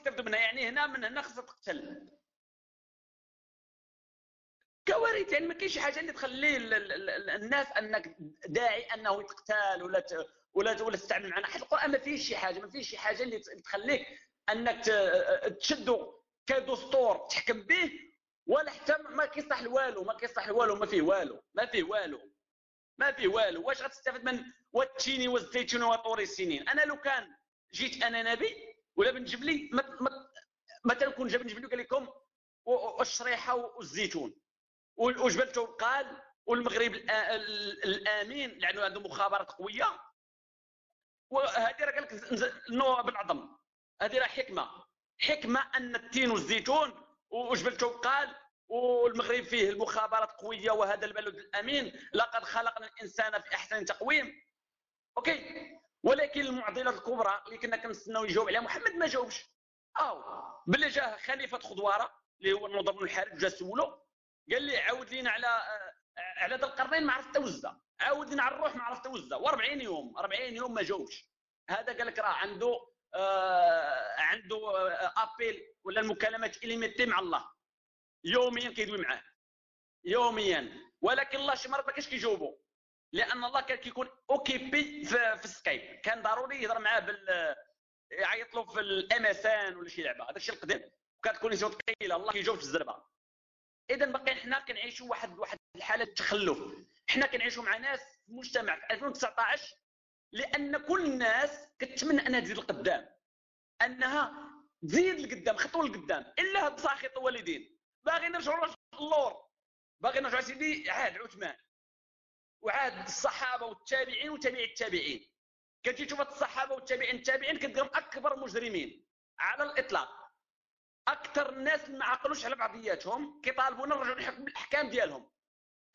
يستافدوا منها. يعني هنا من هنا خصها تقتل. كوارث يعني ما كاينش حاجة اللي تخلي الناس أنك داعي أنه يتقتل ولا ولا ولا تستعمل معنا. حيت القرآن ما فيهش شي حاجة ما فيهش شي حاجة اللي تخليك أنك تشدو كدستور تحكم به ولا حتى ما كيصلح والو ما كيصلح والو ما فيه والو ما فيه والو ما فيه والو. واش غتستافد من والتيني والزيتون وطور السنين؟ أنا لو كان جيت أنا نبي ولا بن جبلي مثلا كون جاب بن جبلي قال لكم الشريحه والزيتون. وجبل قال والمغرب الآمين لأنه عنده مخابرات قوية. وهذه راه قال لك نوع بالعظم. هذه راه حكمة. حكمة أن التين والزيتون وجبل توقال والمغرب فيه المخابرات قوية وهذا البلد الآمين. لقد خلقنا الإنسان في أحسن تقويم. OK؟ ولكن المعضلة الكبرى اللي كنا كنستناو يجاوب عليها محمد ما جاوبش. أو بلي جاه خليفة خضوارة اللي هو النضر بن الحارث جا سولو قال لي عاود لينا على على ذا القرنين ما عرفت توزع عاود لينا على الروح ما عرفت توزع و40 يوم 40 يوم ما جاوبش. هذا قال لك راه عنده آه عنده آه appel ولا المكالمات illimité مع الله. يوميا كيدوي معاه. يوميا. ولكن الله شي مرات ما كاينش كيجاوبوا لأن الله كان كيكون occupé في, في ال Skype كان ضروري يهضر معاه بال يعيط له في ال MSN ولا شي لعبة. هذاك الشيء القديم. وكانت connexion ثقيله الله كيجاوب في الزربة. اذا باقي حنا كنعيشوا واحد واحد الحالة تخلف. حنا كنعيشوا مع ناس في مجتمع في 2019 لأن كل الناس كتمنى أنها تزيد لقدام أنها تزيد لقدام خطوة لقدام. إلا هاد ساخط الوالدين باغي نرجعوا للور باغي نرجعوا سيدي عاد عثمان. وعاد الصحابة والتابعين وتابعي التابعين. كتجي تشوف الصحابة والتابعين التابعين كتلقاهم أكبر مجرمين على الإطلاق. أكثر الناس ما عقلوش على بعضياتهم كيطالبونا نرجعوا بالأحكام ديالهم.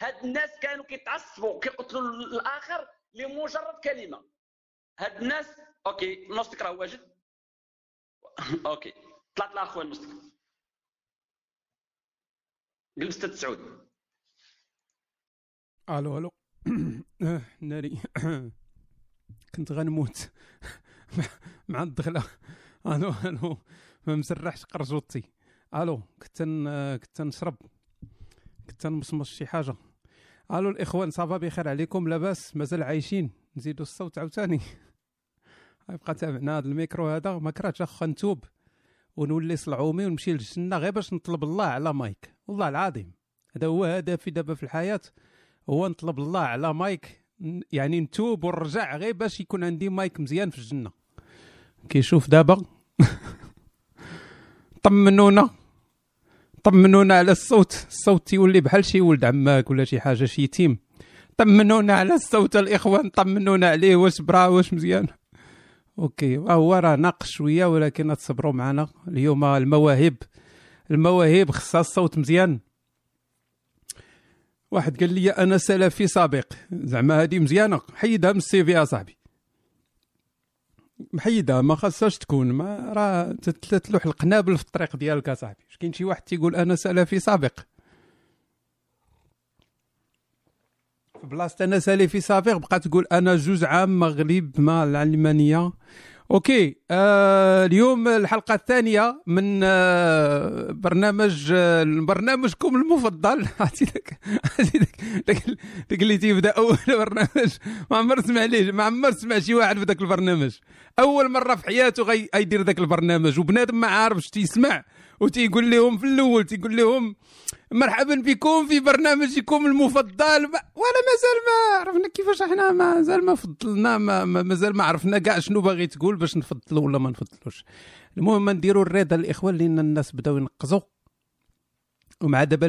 هاد الناس كانوا كيتعصبوا كيقتلوا الآخر لمجرد كلمة. هاد الناس OK نوستك راه واجد. أوكي طلعت لاخويا المستك قلب ستة سعود. ألو ألو. ناري. كنت غنموت. مع الدخلة. ألو ألو. ما مسرحش قرجوطي ألو كنت كنت نشرب. كنت نمصمص شي حاجة. ألو الإخوان صافا بخير عليكم. لاباس مازال عايشين. نزيدوا الصوت عاوتاني. يبقى تابعنا هذا الميكرو هذا. ما كرهتش اخا نتوب. ونولي صلعومي ونمشي للجنة. غير باش نطلب الله على مايك. والله العظيم. هذا هو هدفي دابا في الحياة. هو نطلب الله على مايك يعني نتوب ونرجع غير باش يكون عندي مايك مزيان في الجنة. كيشوف دابا؟ طمنونا. طمنونا على الصوت. الصوت تيولي بحال شي ولد عماك ولا شي حاجة شي يتيم. طمنونا على الصوت الإخوان طمنونا عليه واش برا واش مزيان. OK هو راه ناقص شوية ولكن تصبروا معنا. اليوم المواهب المواهب خصها الصوت مزيان. واحد قال لي أنا سلفي سابق. زعما هذه مزيانة. حيدها من ال CV اصاحبي محيدها ما خاصهاش تكون. ما راه تتلوح القنابل في الطريق ديالك اصاحبي واش كاين شي واحد تيقول أنا سلفي سابق؟ في بلاصة أنا سلفي سابق بقى تقول أنا جوج عام مغرب مع العلمانية. أوكي. آه اليوم الحلقة الثانية من آه برنامج آه برنامجكم المفضل. عرفتي داك داك اللي تيبدأ أول برنامج. ما عمر سمع ليه ما عمر سمع شي واحد في ذاك البرنامج. أول مرة في حياته غيدير ذاك البرنامج. وبنادم ما عارفش تيسمع وتيقول لهم في الأول تيقول لهم مرحبا بكم في برنامجكم المفضل. وأنا مازال ما عرفنا كيفاش إحنا مازال ما فضلنا ما مازال ما عرفنا كاع شنو باغي تقول باش نفضلوا ولا ما نفضلوش. المهم نديروا الرضا الاخوان لأن الناس بداو ينقزوا ومع دابا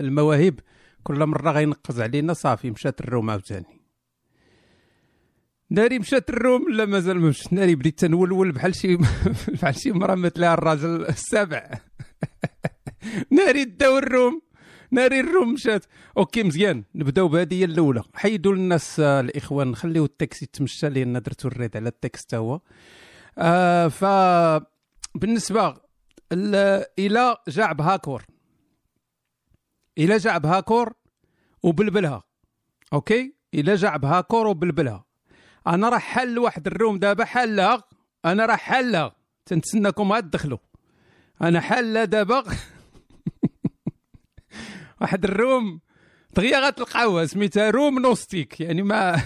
المواهب كل مرة غينقز علينا صافي مشات الروم عاوتاني. ناري مشات الروم؟ لا مازال ما مشات ناري بديت تنولول بحال شي بحال شي مرة مثلها الراجل السابع. ناري داو ال room. ناري ال room مشات OK مزيان. نبدأو بهذه الأولى. حيدوا للناس آه، الإخوان نخليو التاكسي يتمشى لأن درتو ال red على ال text هو. آه ف بالنسبة إلى جا عبهاكور إلى جا عبهاكور وبلبلها. OK؟ إلى جا عبهاكور وبلبلها. أنا راه حل واحد ال room دابا حلها. أنا راه حلها. تنتسناكم غاد تدخلوا. أنا حال دابا. واحد ال room دغيا غتلقاوها سميتها room نوستيك يعني ما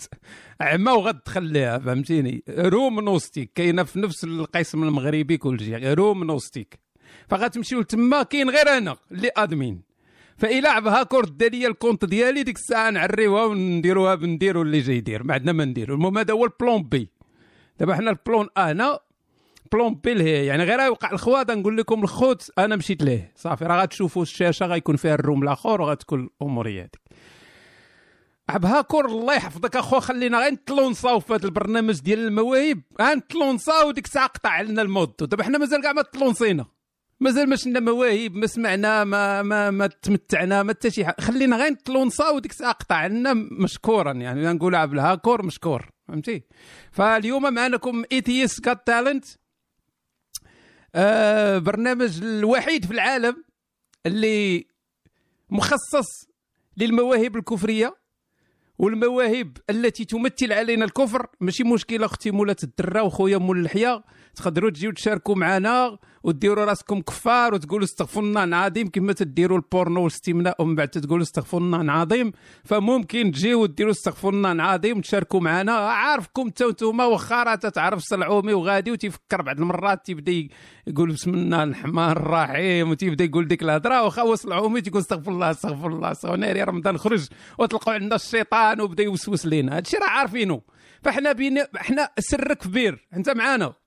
عما وغتدخل ليها فهمتيني؟ room نوستيك كاينة في نفس القسم المغربي كل شيء room نوستيك. فغتمشيو تما كاين غير أنا اللي admin. فإلا عبهاكور دا ليا ال compte ديالي ديك الساعة نعريوها ونديروها بنديرو اللي جاي يدير ما عندنا ما نديرو. المهم هذا هو ال plan B دابا حنا ال plan A هنا plan B لهي يعني غير يوقع الخوات نقول لكم الخوت أنا مشيت ليه. صافي راه غتشوفوا الشاشة غيكون فيها ال room الآخر وغتكون الأمور هذيك عبهاكور الله يحفظك اخو خلينا غير نتلونصاو في هذا البرنامج ديال المواهب. غنتلونصاو ديك الساعة قطع لنا المود دابا حنا مازال كاع ما تلونصينا. مازال ما شفنا مواهب ما سمعنا ما ما ما تمتعنا ما حتى شي حاجة. خلينا غير نتلونصاو وديك الساعة قطع لنا مشكورا. يعني نقول عبد الهاكور مشكور. فهمتي؟ فاليوم معنا Atheist Got Talent آه برنامج الوحيد في العالم اللي مخصص للمواهب الكفرية والمواهب التي تمثل علينا الكفر. ماشي مشكلة أختي مولات الدره وخويا مول اللحيه تقدروا تجيو تشاركوا معنا. وديروا راسكم كفار وتقولوا استغفر الله العظيم كما تديروا البورنو والاستمناء ومن بعد تقولوا استغفر الله العظيم فممكن تجيو وديروا استغفر الله العظيم وتشاركوا معنا. عارفكم انت وانتوما واخا راه تتعرف صلعومي وغادي وتيفكر بعض المرات تيبدا يقول بسم الله الرحمن الرحيم وتيبدا يقول ديك الهضرة واخا هو صلعومي تيقول استغفر الله استغفر الله استغفر الله. رمضان خرج وتلقاو عندنا الشيطان وبدا يوسوس لينا. هادشي راه عارفينه فاحنا بين إحنا سرك كبير. انت معانا.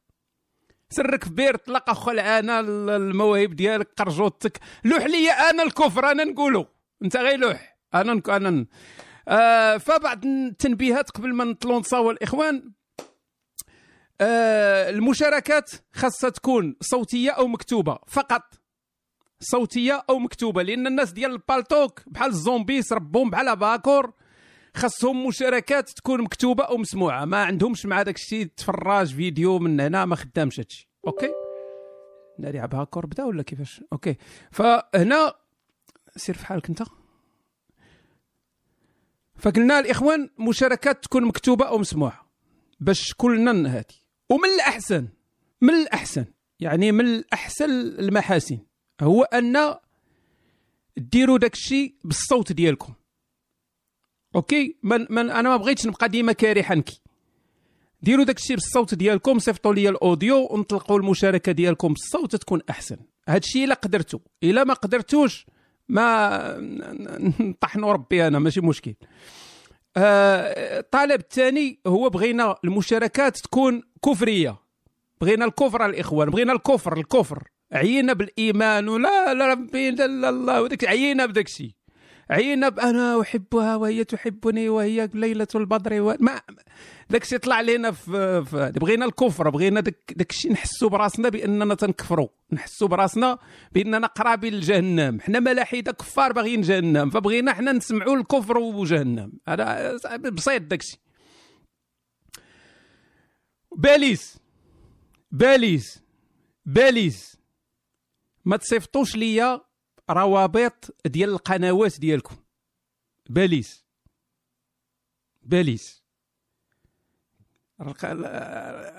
سرك في بير طلق أخو أنا المواهب ديالك قرجوتك. لوح لي أنا الكفر أنا نقولو. أنت غير لوح. أنا نك... أنا آه فبعض التنبيهات قبل ما نطلونصاو الإخوان آه المشاركات خاصها تكون صوتية أو مكتوبة. فقط. صوتية أو مكتوبة. لأن الناس ديال البالتوك بحال ال zombies ربهم بحال باكور خاصهم مشاركات تكون مكتوبة أو مسموعة. ما عندهمش مع داك الشيء تفرج فيديو من هنا ما خدامش هادشي. أوكي؟ ناري عبها كور بدا ولا كيفاش؟ أوكي. فهنا سير في حالك أنت. فقلنا الإخوان مشاركات تكون مكتوبة أو مسموعة. باش كلنا هادي. ومن الأحسن من الأحسن يعني من الأحسن المحاسن هو أن ديروا داك الشيء بالصوت ديالكم. أوكي؟ من, من أنا ما بغيتش نبقى ديما كاري حنكي ديروا داك الشيء بالصوت ديالكم صيفطوا لي الأوديو ونطلقوا المشاركة ديالكم. بالصوت تكون أحسن. هذا الشيء إلا قدرتوا. إلا ما قدرتوش ما نطحنوا ربي أنا ماشي مشكل. آه الطلب الثاني هو بغينا المشاركات تكون كفرية. بغينا الكفر الإخوان بغينا الكفر الكفر. عينا بالإيمان ولا لا ربي لا الله وداك عينا بداك الشيء. عينب أنا أحبها وهي تحبني وهي ليلة البدر و... ما داك الشيء طلع لنا في, في... بغينا الكفر بغينا داك الشيء نحسوا براسنا بأننا تنكفروا نحسوا براسنا بأننا قرابين لجهنم. حنا ملاحدة كفار باغيين جهنم فبغينا حنا نسمعوا الكفر وجهنم. هذا بسيط داك الشيء باليس باليس باليس ما تصيفطوش ليا روابط ديال القنوات ديالكم. please please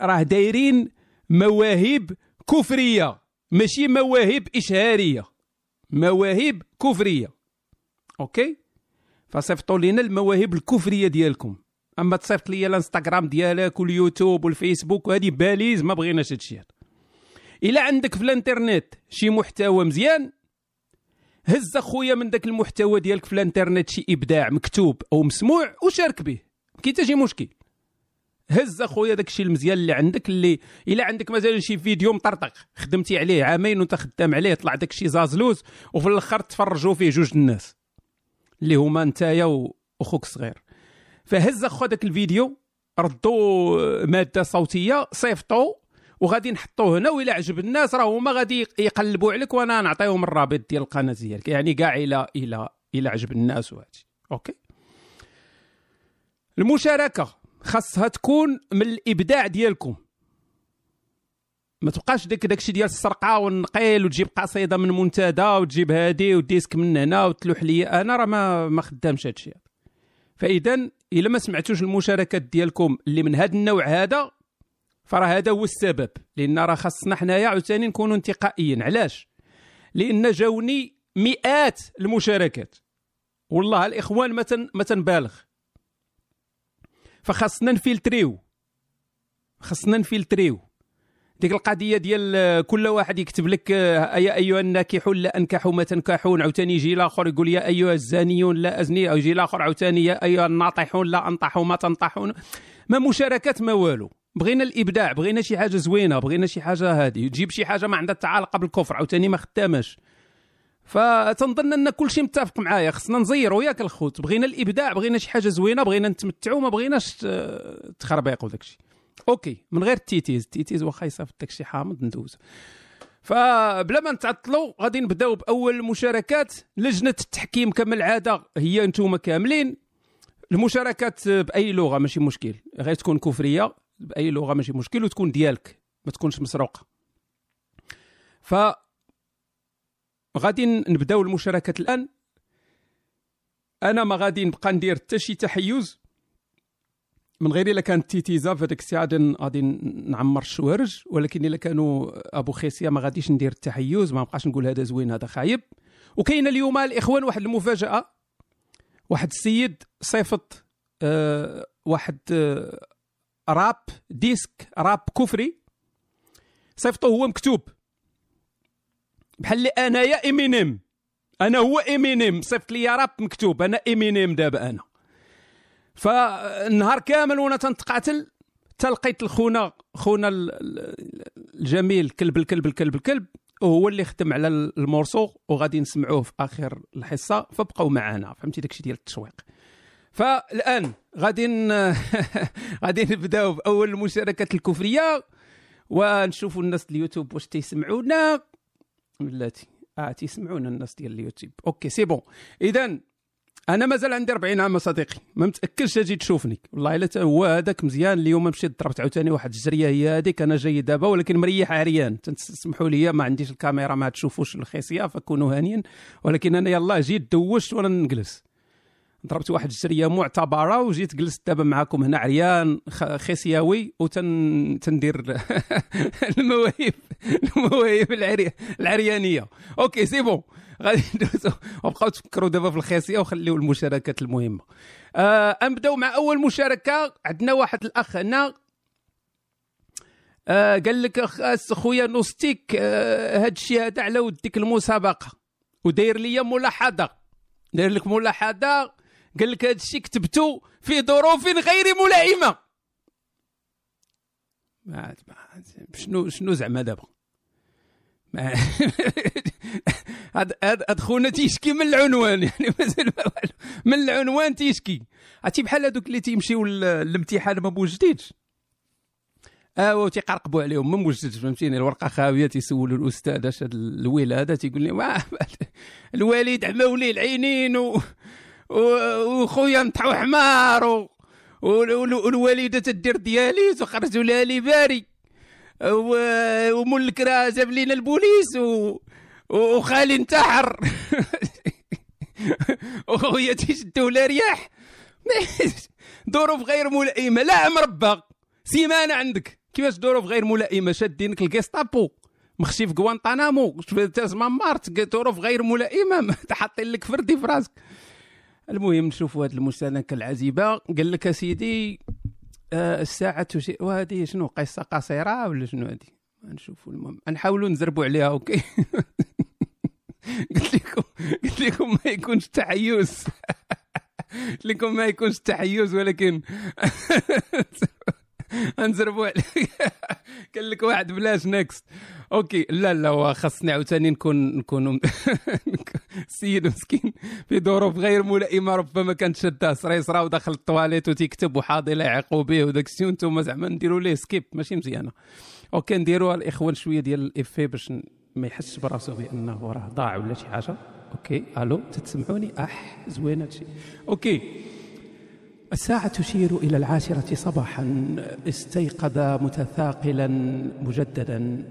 راه دايرين مواهب كفرية. ماشي مواهب إشهارية. مواهب كفرية. أوكي؟ فصيفطوا لنا المواهب الكفرية ديالكم. أما تصيفط لي الإنستغرام ديالك واليوتيوب والفيسبوك وهذه please ما بغيناش هادشي إلا عندك في الإنترنت شي محتوى مزيان هز اخويا من ذاك المحتوى ديالك في الانترنت شي ابداع مكتوب أو مسموع وشارك به كاين حتى شي مشكل. هز اخويا داك الشيء المزيان اللي عندك اللي إلا عندك مثلا شي فيديو مطرطق خدمتي عليه عامين وانت خدام عليه طلع داك الشيء زازلوز وفي الآخر تفرجوا فيه جوج الناس اللي هما نتايا واخوك الصغير فهز اخو داك الفيديو ردوا مادة صوتية صيفطوا وغادي نحطوه هنا وإلا عجب الناس راه هما غادي يقلبوا عليك وأنا نعطيهم الرابط ديال القناة ديالك. يعني كاع إلى إلى إلى عجب الناس وهادشي. أوكي؟ المشاركة خاصها تكون من الإبداع ديالكم. ما تبقاش داك داكشي ديال السرقة والنقيل وتجيب قصيدة من منتدى وتجيب هادي وديسك من هنا وتلوح لي. أنا راه ما ما خدامش هادشي فاذا إلا ما سمعتوش المشاركات ديالكم اللي من هذا النوع هذا فراه هذا هو السبب لأن راه خاصنا حنايا عاوتاني نكونوا انتقائيين. علاش؟ لأن جاوني مئات المشاركات. والله الإخوان ما ما تنبالغ. فخاصنا نفلتريو. خاصنا نفلتريو. ديك القضية ديال كل واحد يكتب لك يا أيها الناكحون لا انكحوا ما تنكحون. عاوتاني يجي الآخر يقول يا أيها الزانيون لا أزني. أو يجي الآخر عاوتاني يا أيها الناطحون لا أنطحوا ما تنطحون. ما مشاركات ما والو. بغينا الإبداع بغينا شي حاجة زوينة بغينا شي حاجة هذه تجيب شي حاجة ما عندها تا علاقة بالكفر عاوتاني ما خداماش. فتنظن أن كل شيء متفق معايا خصنا نزيروا ياك الخوت. بغينا الإبداع بغينا شي حاجة زوينة بغينا نتمتعوا ما بغيناش تخربيق وداك الشيء أوكي من غير التيتيز التيتيز واخا يصيفط داك الشيء حامض ندوز. فبلا ما نتعطلوا غادي نبداو بأول المشاركات لجنة التحكيم كما العادة هي أنتم كاملين. المشاركات بأي لغة؟ ماشي مشكل غير تكون كفرية. بأي لغة ماشي. مشكل وتكون ديالك ما تكونش مسروقة. ف غادي نبداو المشاركات الآن. أنا ما غادي نبقى ندير حتى شي تحيز. من غير إلا كانت تيتيزا في هذيك الساعة غادي نعمر الشوارج ولكن إلا كانوا أبو خيسية ما غاديش ندير التحيز. ما نبقاش نقول هذا زوين هذا خايب. وكاين اليوم الإخوان واحد المفاجأة. واحد السيد صيفط آه واحد آه rap diss rap كفري. صيفطه هو مكتوب. بحال اللي انايا إمينيم. أنا هو إمينيم. صيفط لي راب مكتوب. أنا إمينيم دابا أنا. فالنهار كامل وأنا تنتقاتل تلقيت الخونا خونا الجميل كلب الكلب الكلب الكلب وهو اللي خدم على ال morceau وغادي نسمعوه في آخر الحصة فبقوا معنا. فهمتي؟ داكشي ديال التشويق فالآن غادي غادي نبداو بأول المشاركات الكفرية ونشوفوا الناس اليوتيوب واش تيسمعونا. بلاتي آه تيسمعونا الناس ديال اليوتيوب. أوكي c'est bon. اذا أنا مازال عندي 40 عام صديقي. ما متأكدش تجي تشوفني. والله إلا هو هذاك مزيان. اليوم مشيت ضربت عاوتاني واحد الجريه هي هذيك. أنا جاي دابا ولكن مريح عريان تسمحوا لي ما عنديش الكاميرا ما تشوفوش الخيسية فكونوا هانيين. ولكن أنا يلاه جيت دوشت وأنا نجلس. ضربت واحد الجريه معتبرة وجيت جلست دابا معكم هنا عريان خيسياوي وتن تندير المواهب المواهب العريانية. أوكي c'est bon. غادي ندوزو. وبقاو تفكروا دابا في الخيسية وخليو المشاركات المهمة. آه نبداو مع أول مشاركة. عندنا واحد الأخ هنا. آه قال لك أخ خويا نوستيك آه هاد الشيء هذا على وديك المسابقة. وداير ليا ملاحظة. داير لك ملاحظة. قال لك هذا الشيء كتبته في ظروف غير ملائمة. ما شنو شنو زعما دابا؟ هاد هاد خونا تيشكي من العنوان يعني مازال من العنوان تيشكي. عرفتي بحال هذوك اللي تيمشيو للامتحان ما موجدينش آه تيقرقبوا عليهم ما موجدش فهمتيني؟ الورقة خاوية تيسولوا الأستاذ اش الولاده تيقول لي الوالد عماولي العينين و... وخويا نطحو حمار. والوالدة تدير دياليز وخرجوا لها لي باري ومول الكرا جاب لينا البوليس. وخالي انتحر. وخويا تيشدوا لا رياح ظروف غير ملائمة. لا مربى سيمانة عندك. كيفاش ظروف غير ملائمة؟ شادينك الكيستابو مخشي في غوانتانامو تسمى مارت ظروف غير ملائمة. حاطين لك فردي في راسك. المهم نشوفوا هذه المشاركه العزيبة. قال لك أسيدي آه الساعة تشير وهذه شنو قصة قصيرة ولا شنو هذه؟ نشوفوا المهم. نحاولوا نزربوا عليها أوكي؟ قلت لكم قلت لكم ما يكونش تحيز. قلت لكم ما يكونش تحيز ولكن انزربوا قال لك واحد بلاش next أوكي لا لا هو خاصني عاوتاني نكون نكون السيد مسكين في ظروف غير ملائمة ربما كانت شداه سريسره ودخل الطواليت وتيكتب وحاضي لا يعقوا به وداك الشيء وأنتم زعما نديروا ليه skip ماشي مزيانة. أوكي نديروها الإخوان شوية ديال l'effet باش ما يحسش براسو بأنه راه ضاع ولا شي حاجة. أوكي ألو تتسمعوني أح زوين هادشي. أوكي. الساعة تشير إلى العاشرة صباحا. استيقظ متثاقلا مجددا.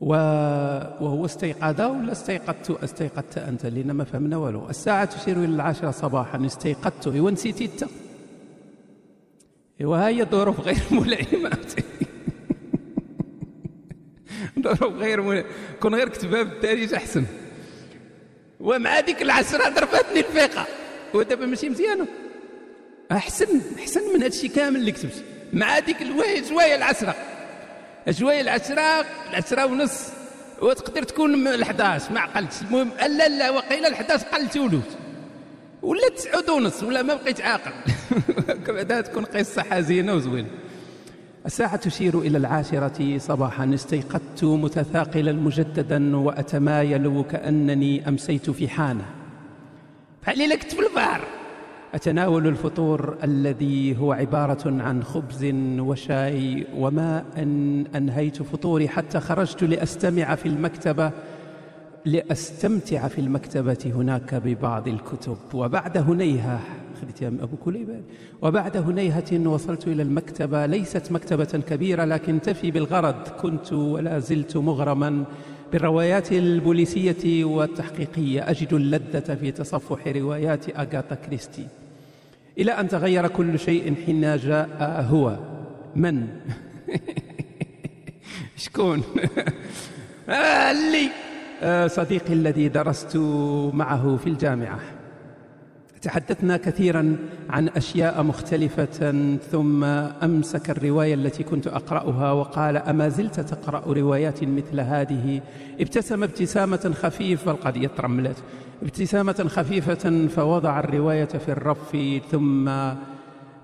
وهو استيقظ ولا استيقظت؟ استيقظت أنت لأن ما فهمنا والو. الساعة تشير إلى العاشرة صباحا. استيقظت. إيوا نسيتي أنت وهي ظروف غير ملائمة. ظروف غير ملائمة. كون غير كتبها بالدارجة أحسن. ومع ديك العشرة ضربتني الفيقة. ودابا ماشي مزيانة. أحسن أحسن من هادشي كامل اللي كتبت. مع ديك الواحد شوية العشرة. شوية العشرة العشرة ونص. وتقدر تكون ال 11 ما عقلتش. المهم لا لا وقيله ال 11 قلت ولوت. ولا تسعود ونص ولا ما بقيت عاقل. بعدها تكون قصة حزينة وزوينة. الساعة تشير إلى العاشرة صباحا. استيقظت متثاقلا مجددا وأتمايل كأنني أمسيت في حانة. بحال لك في البحر أتناول الفطور الذي هو عبارة عن خبز وشاي وما أن أنهيت فطوري حتى خرجت لأستمع في المكتبة لأستمتع في المكتبة هناك ببعض الكتب. وبعد هنيهة يا أبو كليبة وبعد هنيهة وصلت إلى المكتبة. ليست مكتبة كبيرة لكن تفي بالغرض. كنت ولا زلت مغرما بالروايات البوليسية والتحقيقية. أجد اللذة في تصفح روايات أغاثا كريستي. إلى أن تغير كل شيء حين جاء هو. من؟ شكون؟ اللي. آه، صديقي الذي درست معه في الجامعة. تحدثنا كثيرا عن أشياء مختلفة ثم أمسك الرواية التي كنت أقرأها وقال أما زلت تقرأ روايات مثل هذه؟ ابتسم ابتسامة خفيفة القضية ترملت. ابتسامة خفيفة فوضع الرواية في الرف ثم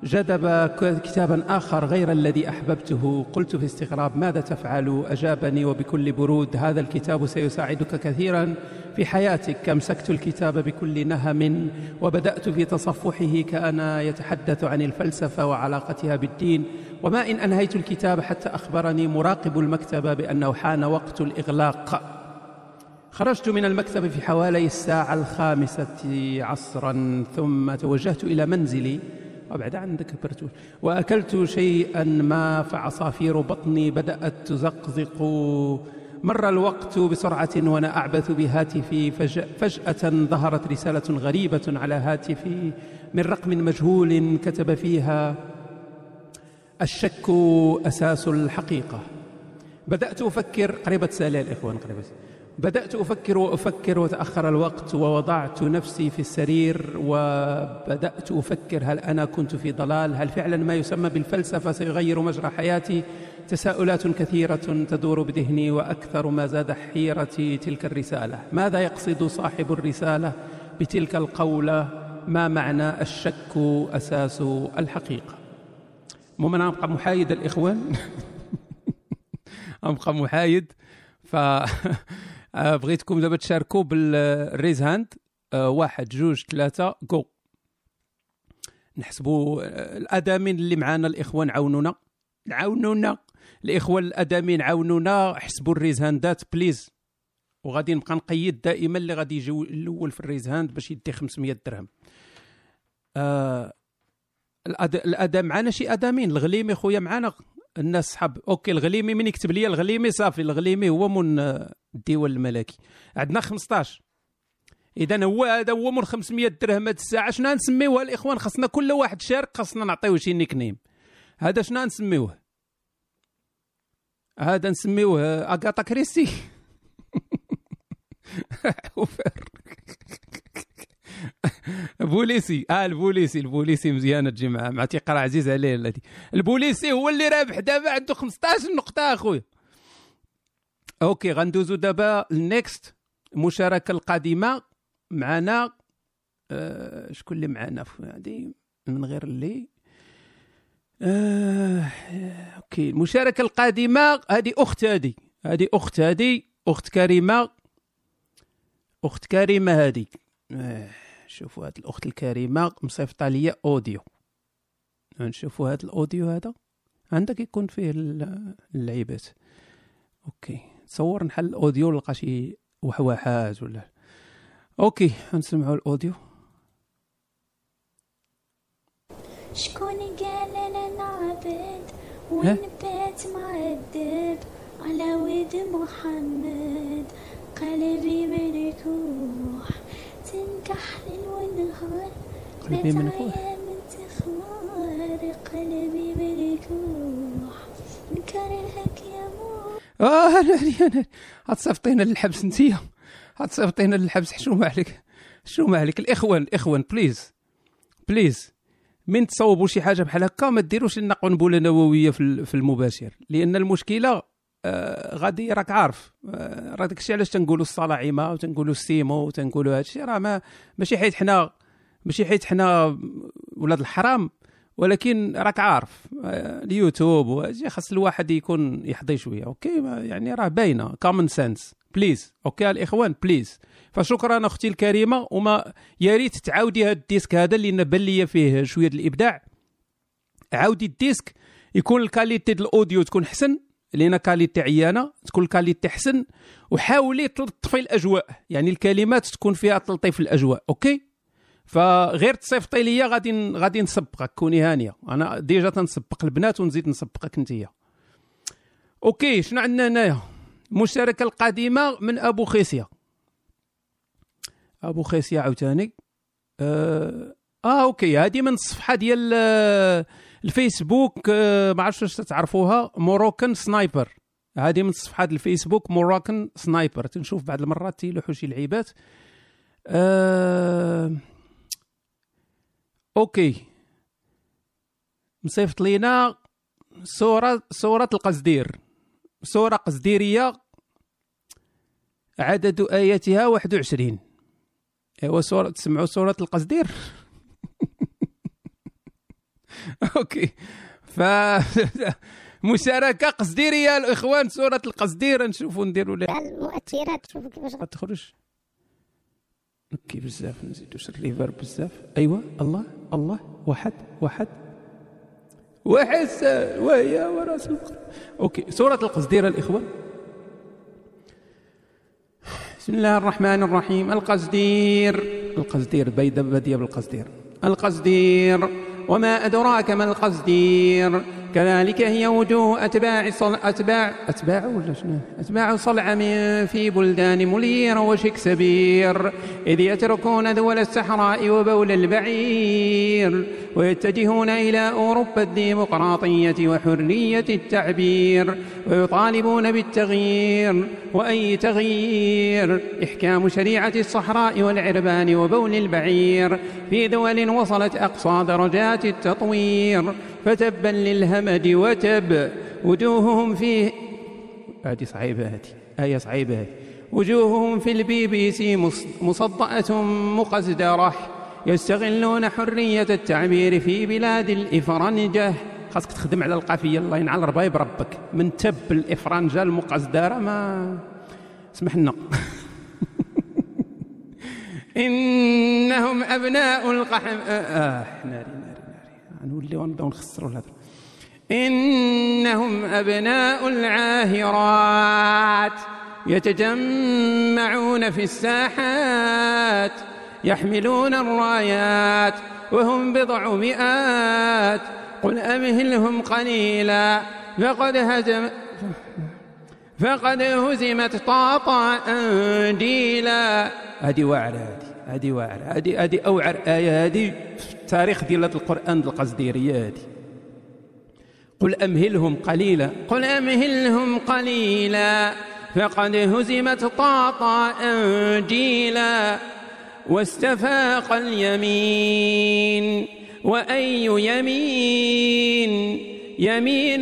جذب كتابا آخر غير الذي أحببته. قلت في استغراب ماذا تفعل؟ أجابني وبكل برود هذا الكتاب سيساعدك كثيرا. في حياتك أمسكت الكتاب بكل نهم وبدأت في تصفحه كان يتحدث عن الفلسفة وعلاقتها بالدين. وما إن أنهيت الكتاب حتى أخبرني مراقب المكتبة بأنه حان وقت الإغلاق. خرجت من المكتب في حوالي الساعة الخامسة عصرا ثم توجهت إلى منزلي. وبعد عندك برتوش وأكلت شيئا ما فعصافير بطني بدأت تزقزق. مر الوقت بسرعة وأنا أعبث بهاتفي. فجأة ظهرت رسالة غريبة على هاتفي من رقم مجهول كتب فيها الشك أساس الحقيقة. بدأت أفكر. قريبة سألي الإخوان قريبة بدأت أفكر وأفكر وتأخر الوقت ووضعت نفسي في السرير وبدأت أفكر هل أنا كنت في ضلال؟ هل فعلا ما يسمى بالفلسفة سيغير مجرى حياتي؟ تساؤلات كثيرة تدور بذهني وأكثر ما زاد حيرتي تلك الرسالة. ماذا يقصد صاحب الرسالة بتلك القولة؟ ما معنى الشك أساس الحقيقة؟ ممكن أبقى محايد الإخوان؟ أبقى محايد. ف بغيتكم دابا تشاركوا بال raise hand. آه، واحد جوج ثلاثة جو. نحسبوا آه، ال admin ين اللي معانا الإخوان عاونونا. عاونونا! الإخوان ال admin ين عاونونا حسبوا ال raise hand ات please. وغادي نبقى نقيد دائما اللي غادي يجي الأول في ال raise hand باش يدي 500 درهم. آه الادام معنا شي أدامين الغليمي خويا معنا الناس صحاب أوكي الغليمي من يكتب لي الغليمي صافي الغليمي هو من الديوان الملكي. عندنا 15 إذا هو هذا هو من 500 درهم هذه الساعة. شنو نسميوها الإخوان خاصنا كل واحد شارك خاصنا نعطيوه شي نيك نيم هذا شنو نسميوه؟ هذا نسميوه اغاتا كريستي. بوليسي آه البوليسي البوليسي مزيانه تجي مع تيقرا عزيز عليه الذي. البوليسي هو اللي رابح دابا عنده 15 نقطة أخويا. أوكي غندوزو دابا النيكست المشاركه القادمة معنا. آه شكون اللي معنا؟ هذه من غير اللي. آه أوكي المشاركة القادمة هذه أخت هذه. هذه أخت هذه. أخت كريمة. أخت كريمة هذه. آه. شوفوا هذه الأخت الكريمة مصيفطة لي audio. نشوفوا هذا ال audio هذا. عندك يكون فيه اللعيبات. okay. تصور نحل ال audio نلقى شي وحوحات ولا. okay. نسمعوا الأوديو. شكون قال أنا نعبد ونبات معذب على ود محمد. قلبي مفتوح ليل ونهار قلبي منفوح قلبي بركوح من كرهك يا مو آه أنا. انا غتصيفطينا للحبس انتيا غتصيفطينا للحبس. حشومه عليك؟ حشومه عليك؟ الإخوان الاخوان بليز بليز من تصوبوا شي حاجة بحال هكا ما ديروش لنا قنبلة نووية في المباشر. لأن المشكلة آه غادي راك عارف. آه راه داكشي علاش تنقولوا الصلاعمة وتنقولوا السيمو وتنقولوا هادشي؟ راه ما ماشي حيت حنا ماشي حيت حنا ولاد الحرام ولكن راك عارف. آه، اليوتيوب وهادشي خاص الواحد يكون يحظي شوية okay؟ يعني راه باينة common sense please okay؟ الإخوان please فشكرا أختي الكريمة وما يا ريت تعاودي هذا ال disque هذا اللي بان لي فيه شوية الإبداع. عاودي ال disque يكون ال qualité ديال ال audio تكون حسن. لأن qualité عيانة تكون ال qualité حسن وحاولي تلطفي الأجواء. يعني الكلمات تكون فيها تلطيف الأجواء okay؟ فغير تصيفطي ليا غادي غادي نسبقك. كوني هانية. أنا déjà تنسبق البنات ونزيد نسبقك انتيا okay شنو عندنا هنايا؟ المشاركه القادمه من أبو خيسيا أبو خيسيا عاوتاني. آه, آه okay هذه من الصفحة ديال آه، الفيسبوك آه ما عرفتش واش تعرفوها Moroccan Sniper. هذه من صفحات الفيسبوك Moroccan Sniper. تنشوف بعض المرات تيلوحوا شي لعيبات. آه okay. مصيفط لينا صورة صورة القصدير صورة قصديرية عدد آياتها 21 أيوا صورة تسمعوا صورة القصدير أوكي. ف مشاركة قصديرية الإخوان صورة القصدير نشوفوا نديروا لها المؤثرات شوف كيفاش ما تخرج؟ أوكي بزاف نزيدو الريفر بزاف. ايوا الله الله واحد واحد. وحسن وهي وراس أوكي سورة القصديرة الاخوة بسم الله الرحمن الرحيم. القصدير القصدير بيد بدي بالقصدير. القصدير. وما أدراك ما القصدير. كذلك هي وجوه أتباع صل... أتباع أتباع ولا شنو؟ أتباع صلعم في بلدان ملير وشكسبير إذ يتركون ذول الصحراء وبول البعير ويتجهون إلى أوروبا الديمقراطية وحرية التعبير ويطالبون بالتغيير وأي تغيير؟ إحكام شريعة الصحراء والعربان وبول البعير في دول وصلت أقصى درجات التطوير فتبا للهمج وتب. وجوههم فيه هذه صعيبة هذه آية صعيبة هذه وجوههم في البي بي سي مص- مصدأة مقزدرة. يستغلون حرية التعبير في بلاد الإفرنجة. خاصك تخدم على القافية الله ينعل ربايب ربك. من تب الإفرنجة المقزدرة ما اسمح لنا. إنهم أبناء القحم. آه, آه ناري نوليو نبداو نخسروا الهضره إنهم أبناء العاهرات يتجمعون في الساحات يحملون الرايات وهم بضع مئات. قل أمهلهم قليلا. فقد هزم فقد هزمت طاطا أنديلا هذه واعرة هذه هذه واعرة هذه هذه أوعر آية التاريخ ديال القرآن القصديرية هذه قل أمهلهم قليلا. قل أمهلهم قليلا. فقد هزمت طاطا أنجيلا. واستفاق اليمين. وأي يمين؟ يمين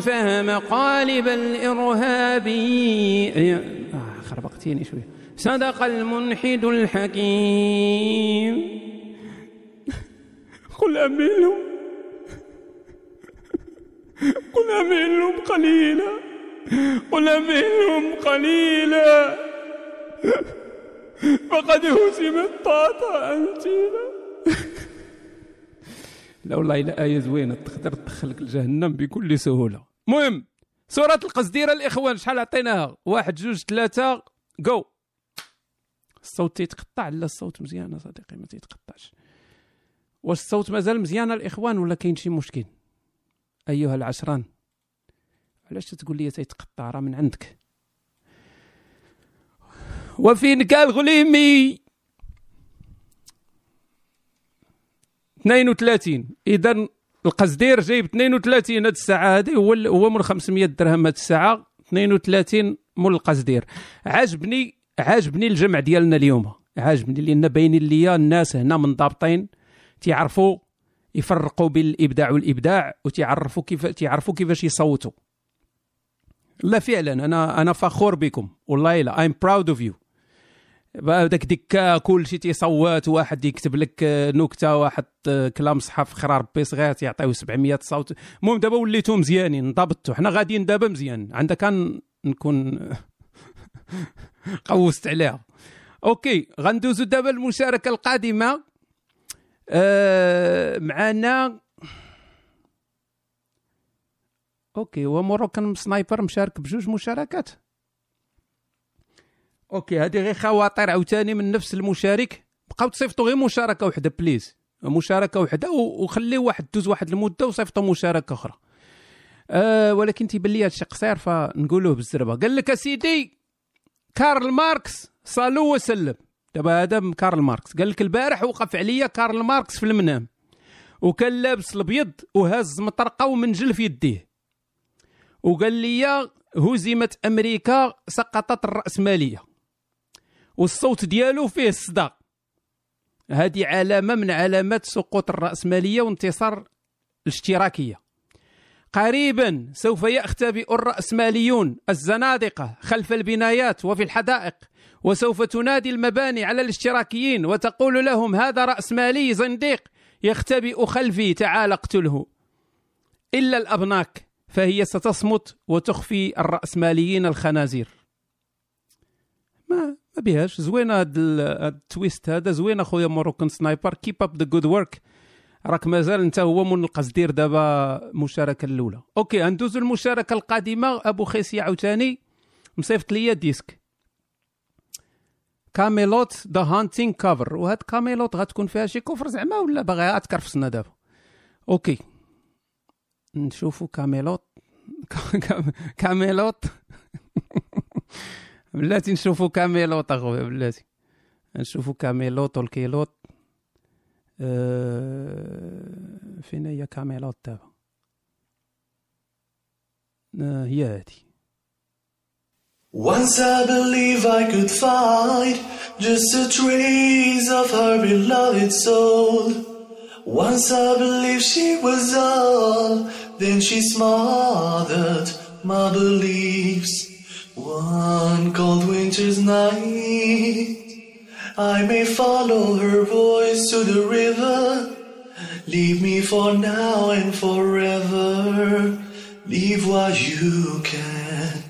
فهم قالب الإرهابي آه خربقتيني شوي صدق المنحد الحكيم. قل أمهلهم قل أمهلهم قليلا. قل أمهلهم قليلا. فقد هزمت طاطا أنتيلا لا والله إلا آية زوينة تقدر تدخلك لجهنم بكل سهولة. المهم سورة القصديرة الإخوان شحال عطيناها؟ واحد جوج ثلاثة. جو الصوت تيتقطع لا الصوت مزيان صديقي ما تيتقطعش. واش الصوت مازال مزيان الإخوان ولا كاين شي مشكل؟ أيها العشران علاش تقول لي تيتقطع؟ راه من عندك. وفين قال غليمي؟ 32 إذا القصدير جايب 32 هاد الساعة هذه هو هو من 500 درهم هاد الساعة. 32 مول القصدير. عاجبني عاجبني الجمع ديالنا اليوم. عاجبني لأن باينين ليا الناس هنا منضبطين. تيعرفوا يفرقوا بين الابداع والإبداع وتيعرفوا كيف تيعرفوا كيفاش يصوتوا. لا فعلا أنا أنا فخور بكم. والله لا I'm proud of you. داك ديك كل شيء تيصوت واحد يكتب لك آه، نكتة واحد آه، كلام صحاب خرا ربي صغير تيعطيو 700 صوت. المهم دابا وليتو مزيانين انضبطوا حنا غاديين دابا مزيان. عندك كان نكون قوست عليها. okay غندوزو دابا المشاركة القادمة. آه معنا okay هو Moroccan Sniper مشارك بجوج مشاركات. okay هذه غير خواطر عاوتاني من نفس المشارك. بقاو تصيفطوا غير مشاركة وحدة please. مشاركة وحدة و- وخليو واحد دوز واحد المدة وصيفطوا مشاركة أخرى. أه ولكن تيبان لي هادشي قصير فنقولوه بالزربة. قال لك أسيدي كارل ماركس صالو وسلم. دابا هذا كارل ماركس. قال لك البارح وقف عليا كارل ماركس في المنام. وكان لابس الابيض وهاز مطرقة ومنجل في يديه. وقال لي هزمت أمريكا سقطت الرأسمالية. والصوت ديالو فيه الصدى هذه علامة من علامات سقوط الرأسمالية وانتصار الاشتراكية. قريبا سوف يختبئ الرأسماليون الزنادقة خلف البنايات وفي الحدائق وسوف تنادي المباني على الاشتراكيين وتقول لهم هذا رأسمالي زنديق يختبئ خلفي تعال اقتله. إلا الأبناك فهي ستصمت وتخفي الرأسماليين الخنازير. ما ما بيهاش. زوينه هاد ال- هاد ال twist هذا. زوين أخويا Moroccan Sniper. keep up the good work راك مازال أنت هو من القصدير دابا المشاركه الأولى. OK ندوزو المشاركة القادمة. أبو خيسي عاوتاني مصيفط ليا disque. Kamelot The Haunting cover وهاد Kamelot غتكون فيها شي كفر زعما ولا باغي تكرفسنا دابا؟ OK. نشوفوا Kamelot. Kamelot. بلاتي نشوفوا Kamelot أخويا بلاتي. نشوفوا كاميلوت والكيلوت. آه، فين هي كاميلوت دابا. آه، هي هادي. Once I believed I could find just a trace of her beloved soul. Once I believed she was all, then she smothered my beliefs. One cold winter's night, I may follow her voice to the river. Leave me for now and forever. Leave what you can.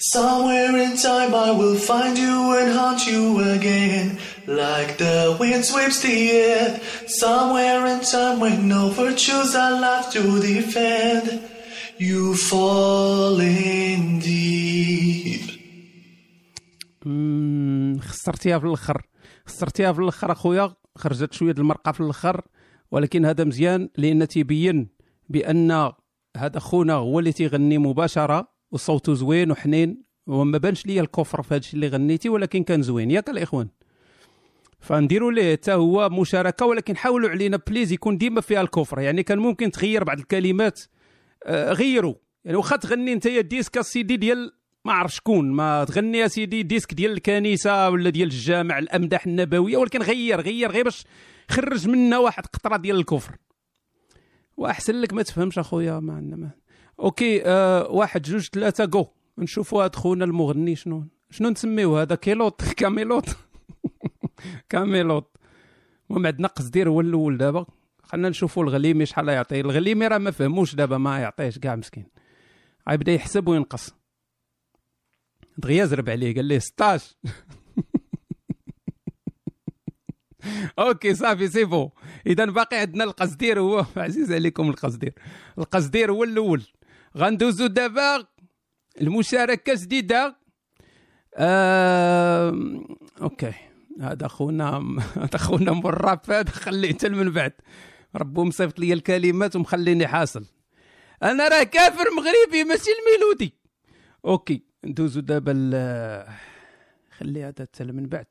Somewhere in time I will find you and haunt you again. Like the wind sweeps the air. Somewhere in time when no virtues are left to defend. You fall in deep. خسرتيها في الآخر خسرتيها في الآخر اخويا خرجت شوية المرقه في الآخر ولكن هذا مزيان لأن تيبين بان هذا خونا هو اللي تيغني مباشره وصوته زوين وحنين وما بانش ليا الكفر في هذا الشيء اللي غنيتي ولكن كان زوين. ياك الإخوان. فنديروا ليه حتى هو مشاركة ولكن حاولوا علينا please يكون ديما فيها الكفر. يعني كان ممكن تغير بعض الكلمات آه، غيروا يعني واخا تغني انت disque السيدي ديال ما عرف شكون ما تغني يا سيدي disque ديال الكنيسة ولا ديال الجامع الأمداح النبوية ولكن غير غير غير باش خرج منا واحد قطرة ديال الكفر. وأحسن لك ما تفهمش أخويا ما عندنا OK آه واحد جوج ثلاثة جو نشوفوا هاد خونا المغني شنو. شنو نسميوه هذا؟ كيلوت Kamelot Kamelot المهم عندنا قصدير هو الأول دابا. خلينا نشوفوا الغليمي شحال يعطي. الغليمي راه ما فهموش دابا ما يعطيش كاع مسكين. غيبدا يحسب وينقص دغيا زرب عليه قال ليه 16 OK صافي سي اذا باقي عندنا القصدير هو. عزيز عليكم القصدير القصدير هو الأول. غندوزو دابا المشاركة جديدة. آه... OK. هذا خونا هذا خونا مراب خليته من بعد. ربو مصيفط لي الكلمات ومخليني حاصل. أنا راه كافر مغربي ماشي الميلودي. OK ندوزو دابا خلي هذا حتى من بعد.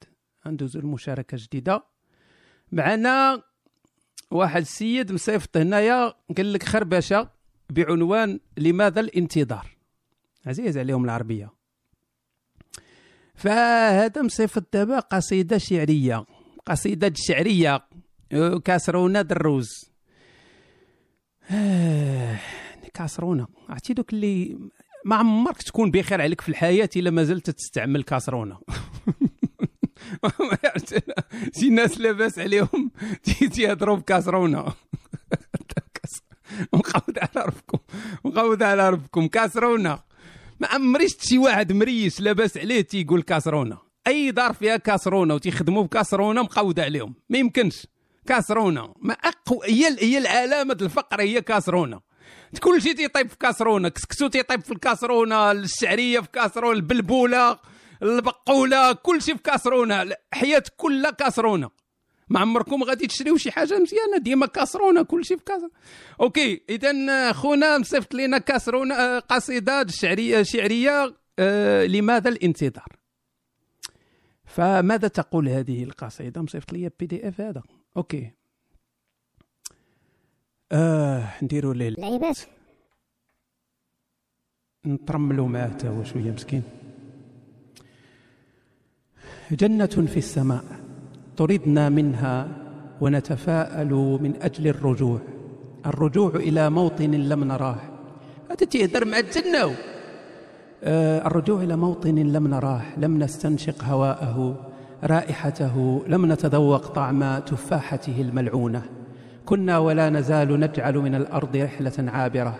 ندوزو المشاركة جديده معنا واحد السيد مصيفط هنايا قال لك خربشة. بعنوان لماذا الانتظار؟ عزيز عليهم العربية. فهذا مصيفط دابا قصيدة شعرية. قصيدة شعرية. كاسرونه دروز كاسرونه عرفتي دوك اللي ما عمرك تكون بخير عليك في الحياة إلا ما زلت تستعمل كاسرونه شي ناس لاباس عليهم. تي- تيهضروا بكاسرونه مقود على ربكم. مقود على ربكم. كاسرونه ما عمري شفت شي واحد مريش لاباس عليه تيقول كاسرونه أي دار فيها كاسرونه وتيخدموا بكاسرونه مقود عليهم. ما يمكنش. كاسرونه ما اقوى هي هي العلامة الفقر هي كاسرونه كل شيء تيطيب في كاسرونه كسكسو تيطيب في الكاسرونه الشعرية في كاسرونه البلبولة. البقولة. كل شيء في كاسرونه الحياة كلها كاسرونه ما عمركم غادي تشريو شي حاجة مزيانة؟ ديما كاسرونه كل شيء في كاسرونه OK اذا خونا مصيفط لنا كاسرونه آه، قصيدة شعريه شعرية آه، لماذا الانتظار؟ فماذا تقول هذه القصيدة؟ مصيفط لي PDF هذا. OK. آه نديروا ليه العباد نترملوا معاه حتى هو شوية مسكين. جنة في السماء. طردنا منها ونتفاءل من أجل الرجوع. الرجوع إلى موطن لم نراه. هذا تيهدر مع الجنة آه، الرجوع إلى موطن لم نراه. لم نستنشق هواءه رائحته لم نتذوق طعم تفاحته الملعونة. كنا ولا نزال نجعل من الأرض رحلة عابرة.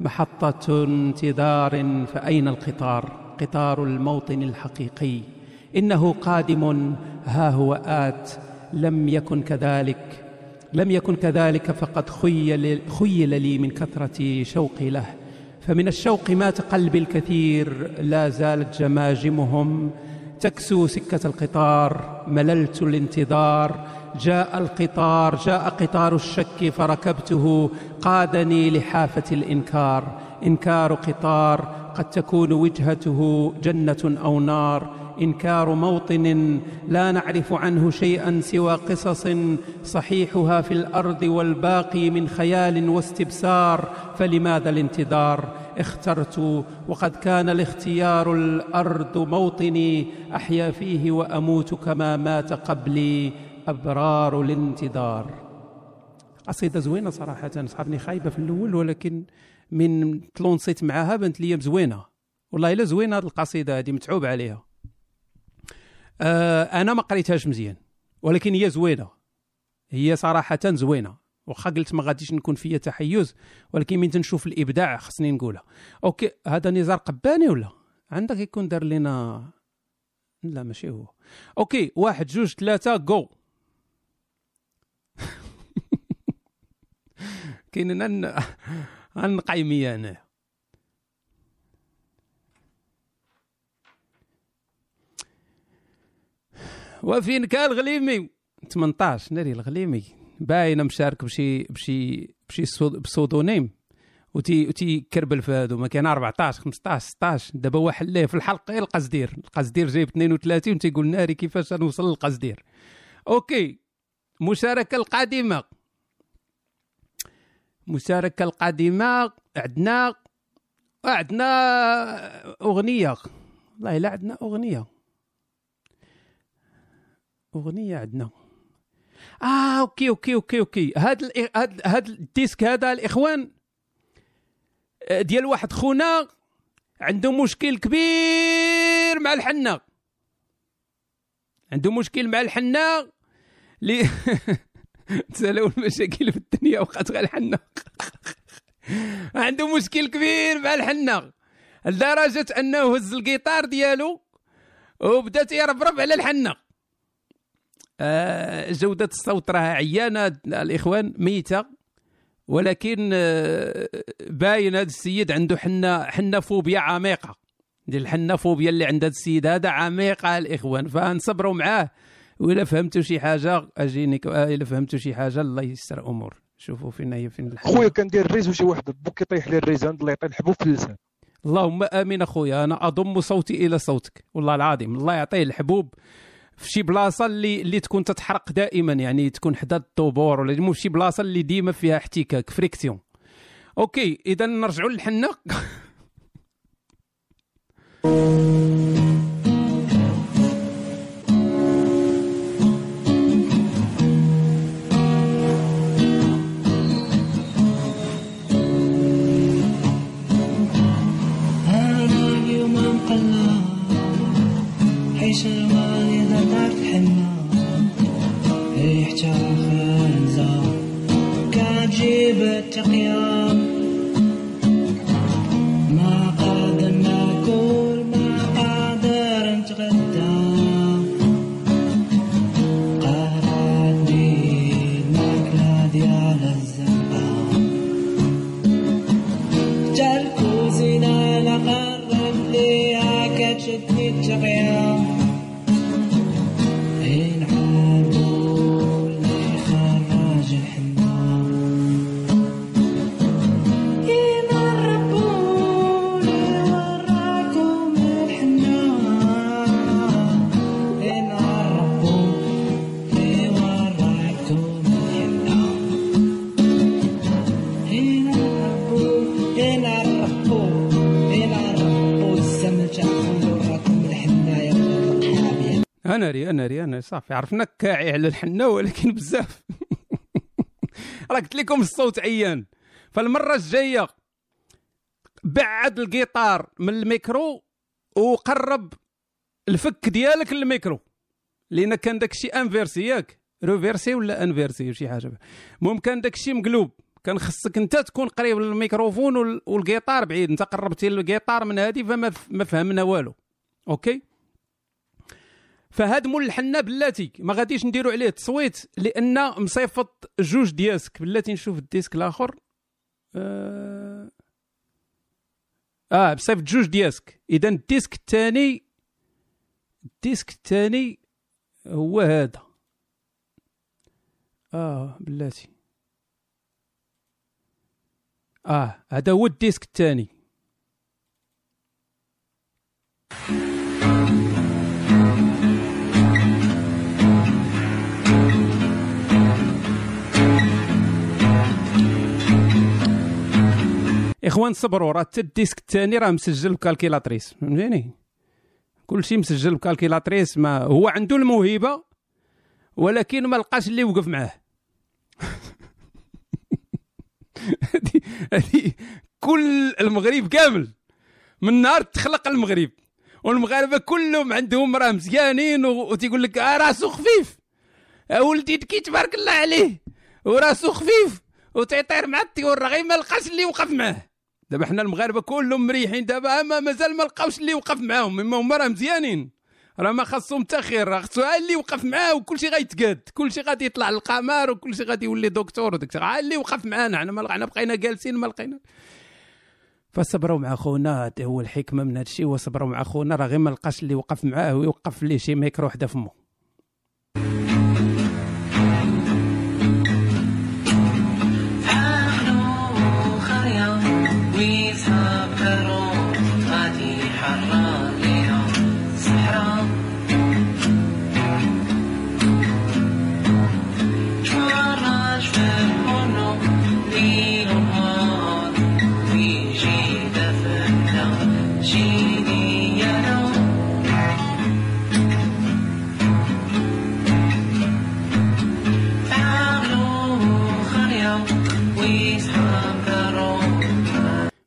محطة انتظار فأين القطار؟ قطار الموطن الحقيقي. إنه قادم. ها هو آت. لم يكن كذلك. لم يكن كذلك فقد خيل, خيل لي من كثرة شوقي له. فمن الشوق مات قلبي الكثير. لا زالت جماجمهم. تكسو سكة القطار. مللت الانتظار. جاء القطار. جاء قطار الشك فركبته. قادني لحافة الإنكار. إنكار قطار. قد تكون وجهته جنة أو نار. إنكار موطن لا نعرف عنه شيئا سوى قصص صحيحها في الأرض والباقي من خيال واستبسار فلماذا الانتظار؟ اخترت وقد كان الاختيار الأرض موطني أحيا فيه وأموت كما مات قبلي أبرار الانتظار. قصيدة زوينة صراحة صحابني خايبة في الأول ولكن من تلونسيت معاها بنت لي زوينة. والله إلا زوينة هذه القصيدة هذه متعوب عليها. آه أنا ما قريتهاش مزيان ولكن هي زوينة. هي صراحة زوينة واخا قلت ما غاديش نكون فيا تحيز ولكن من تنشوف الإبداع خصني نقولها. أوكي هذا نزار قباني ولا؟ عندك يكون دار لنا لا ماشي هو. OK واحد جوج ثلاثة جو كاين أنا أنا وفين كان الغليمي 18 ناري الغليمي. باينة مشارك بشي بشي بشي سو- pseudonyme وتي وتي كربل في هادو ما كان 14 15 16 دابا هو حليه في الحلقة القصدير؟ القصدير جايب 32 تيقول ناري كيفاش نوصل للقصدير. OK. مشاركة القادمة. مشاركة القادمة عندنا عندنا أغنية. والله لا عندنا أغنية. أغنية عندنا. آه OK OK OK OK. هاد هاد هاد ال disque هذا الإخوان آه، ديال واحد خونا عنده مشكل كبير مع الحنة. عنده مشكل مع الحنة لي تسالوا المشاكل في الدنيا وقعت غير الحنة. عنده مشكل كبير مع الحنة. لدرجة أنه هز الجيتار ديالو وبدا تيربرب على الحنة. آه، جودة الصوت راها عيانة. الإخوان ميتة ولكن آه، باين هذا السيد عنده حنا حنا فوبيا عميقة. ديال الحنا فوبيا اللي عند هذا السيد هذا عميقة الإخوان. فنصبروا معاه. وإلا فهمتوا شي حاجة أجينيك آه، إلا فهمتوا شي حاجة الله يستر أمور. شوفوا فين هي فين الحل. خويا كندير الريز وشي واحد بوك يطيح لي الريز عند الله يعطي الحبوب في اللسان. اللهم آمين أخويا أنا أضم صوتي إلى صوتك. والله العظيم الله يعطيه الحبوب. في شي بلاصة اللي اللي تكون تتحرق دائما يعني تكون حدا الطبور ولا المهم شي بلاصة اللي ديما فيها احتكاك friction. أوكي اذا نرجعوا للحنه أنا اليوم مقلع حيش المال إذا تعرف حنا ريحتها خانزة كتجيب التقيا أنا ري أنا ري أنا صافي. عرفناك كاعي على الحنة ولكن بزاف. راه قلت لكم الصوت عيان. فالمرة الجاية بعد الجيتار من الميكرو وقرب الفك ديالك للميكرو. لأن كان داك الشيء inversé ياك. renversé ولا inversé شي حاجة. المهم كان داك الشيء مقلوب. كان خصك أنت تكون قريب للميكروفون وال- والجيتار بعيد. أنت قربتي للجيتار من هذه فما ما فهمنا والو. OK؟ فهاد مول الحنا بلاتي. ما غاديش نديروا عليه تصويت لأن مصيفط جوج دياسك بلاتي نشوف ال disque الآخر. آه, آه مصيفط جوج دياسك إذا ال disque الثاني ال disque الثاني هو هذا. آه بلاتي. آه هذا هو ال disque الثاني. إخوان صبروا راه حتى ال disque الثاني راه مسجل ب calculatrice. فهمتيني؟ كل شيء مسجل ب calculatrice ما هو عنده الموهبة ولكن ما لقاش اللي يوقف معاه. كل المغرب كامل. من نهار تخلق المغرب والمغاربة كلهم عندهم راه مزيانين وتيقول لك آه راسو خفيف. آه ولدي كي تبارك الله عليه. وراسو خفيف وتيطير مع الطيور غير ما لقاش اللي يوقف معاه. دابا حنا المغاربة كلهم مريحين دابا ما مازال ما لقاوش اللي يوقف معاهم إما هما راه مزيانين. راه ما خاصهم حتى خير راه خصو اللي يوقف معاه وكلشي غيتقاد كلشي غادي يطلع للقمر وكلشي غادي يولي دكتور وداك الشيء. اللي يوقف معانا حنا ما حنا بقينا جالسين ما لقينا. فصبروا مع خونا هو الحكمة من هذا الشيء هو صبروا مع خونا راه غير ما لقاش اللي يوقف معاه ويوقف ليه شي ميكرو حدا فمو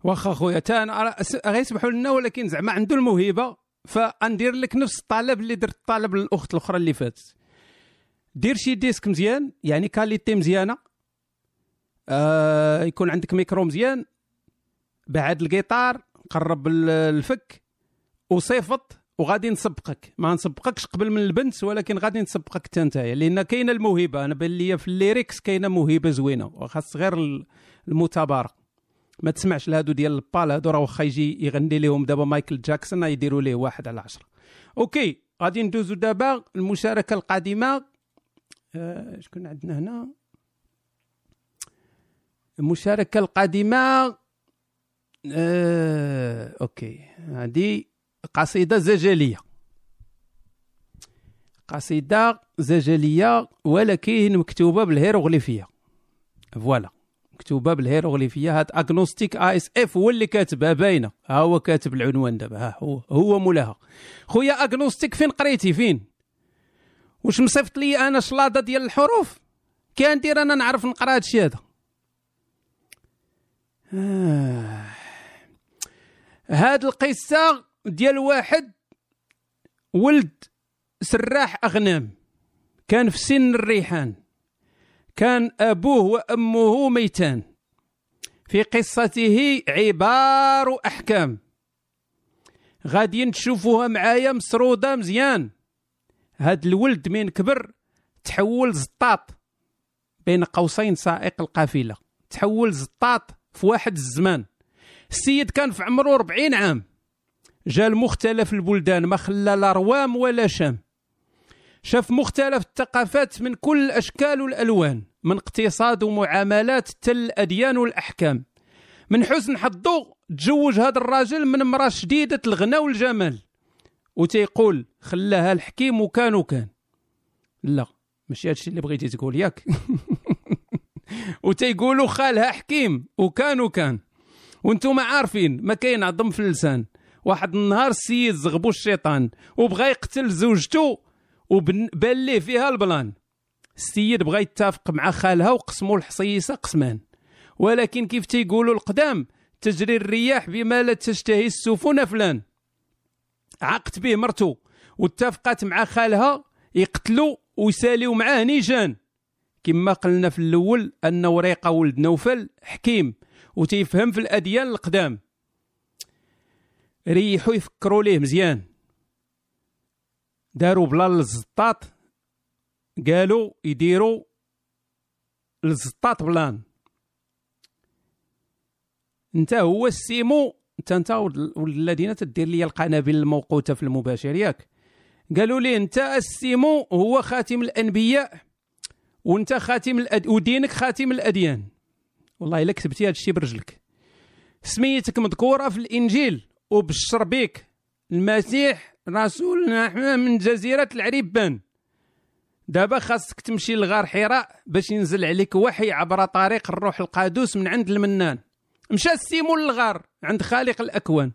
واخا خويا تا أنا غيسمحوا لنا ولكن زعما عنده الموهبة فأندير لك نفس الطلب اللي درت الطلب للأخت الأخرى اللي فاتت. دير شي disque مزيان يعني qualité مزيانة. آه يكون عندك ميكرو مزيان. بعد الجيتار قرب ال- الفك. وصيفط وغادي نسبقك. ما نسبقكش قبل من البنت ولكن غادي نسبقك حتى نتايا. لأن كاينة الموهبة. أنا بان ليا في ال lyrics كاينة موهبة زوينة وخاص غير ال- المثابرة ما تسمعش لهادو ديال البال هادو راه واخا يجي يغني لهم دابا مايكل جاكسون يديروا ليه واحد على عشرة. okay غادي ندوزو دابا المشاركة القادمة. آه، شكون عندنا هنا؟ المشاركة القادمة. آه، okay هذه قصيدة زجليه قصيدة زجليه ولكن مكتوبة بالهيروغليفية. voilà. مكتوبة بالهيروغليفية هاد Agnostic ISF هو اللي كاتبها باينة. ها هو كاتب العنوان دابا ها هو هو مولاها خويا Agnostic فين؟ قريتي فين؟ واش مصيفط لي أنا شلاضة ديال الحروف؟ كي ندير أنا نعرف نقرأ هادشي هذا. آه. هاد القصة ديال واحد ولد سراح أغنام كان في سن الريحان. كان أبوه وأمه ميتان. في قصته عبار أحكام. غادي تشوفوها معايا مسرودة مزيان. هاد الولد من كبر تحول زطاط بين قوسين سائق القافلة. تحول زطاط في واحد الزمان. السيد كان في عمره 40 عام. جا لمختلف البلدان ما خلى لا روام ولا شام. شاف مختلف الثقافات من كل الاشكال والالوان من اقتصاد ومعاملات حتى الاديان والأحكام. من حسن حظه تزوج هذا الراجل من امرأة شديدة الغنى والجمال. وتيقول خلاها الحكيم وكان وكان. لا ماشي هادشي اللي بغيتي تقول ياك. وتيقولوا خالها حكيم وكان وكان. وأنتم عارفين ما كاين عظم في اللسان. واحد النهار السيد زغبو الشيطان وبغى يقتل زوجته وبان ليه فيها البلان. السيد بغى يتفق مع خالها وقسموا الحصيصة قسمان. ولكن كيف تيقولوا القدام؟ تجري الرياح بما لا تشتهي السفن فلان. عقت به مرتو. واتفقت مع خالها يقتلوا ويساليو معاه نيجان. كما قلنا في الأول أن وريقه ولد نوفل حكيم وتيفهم في الأديان القدام. ريحوا يفكروا ليه مزيان. داروا بلا الزطاط قالوا يديروا الزطاط بلان. انت هو السيمو انت انت والذين تدير لي القنابل الموقوتة في المباشر ياك. قالوا لي انت السيمو هو خاتم الأنبياء وانت خاتم الأد... ودينك خاتم الأديان. والله إلا كتبتي هذا الشيء برجلك. سميتك مذكورة في الإنجيل وبشر بك المسيح رسولنا من جزيرة العريبان دابا خاصك تمشي لغار حراء باش ينزل عليك وحي عبر طريق الروح القادوس من عند المنان. مشى السيمون للغار عند خالق الأكوان.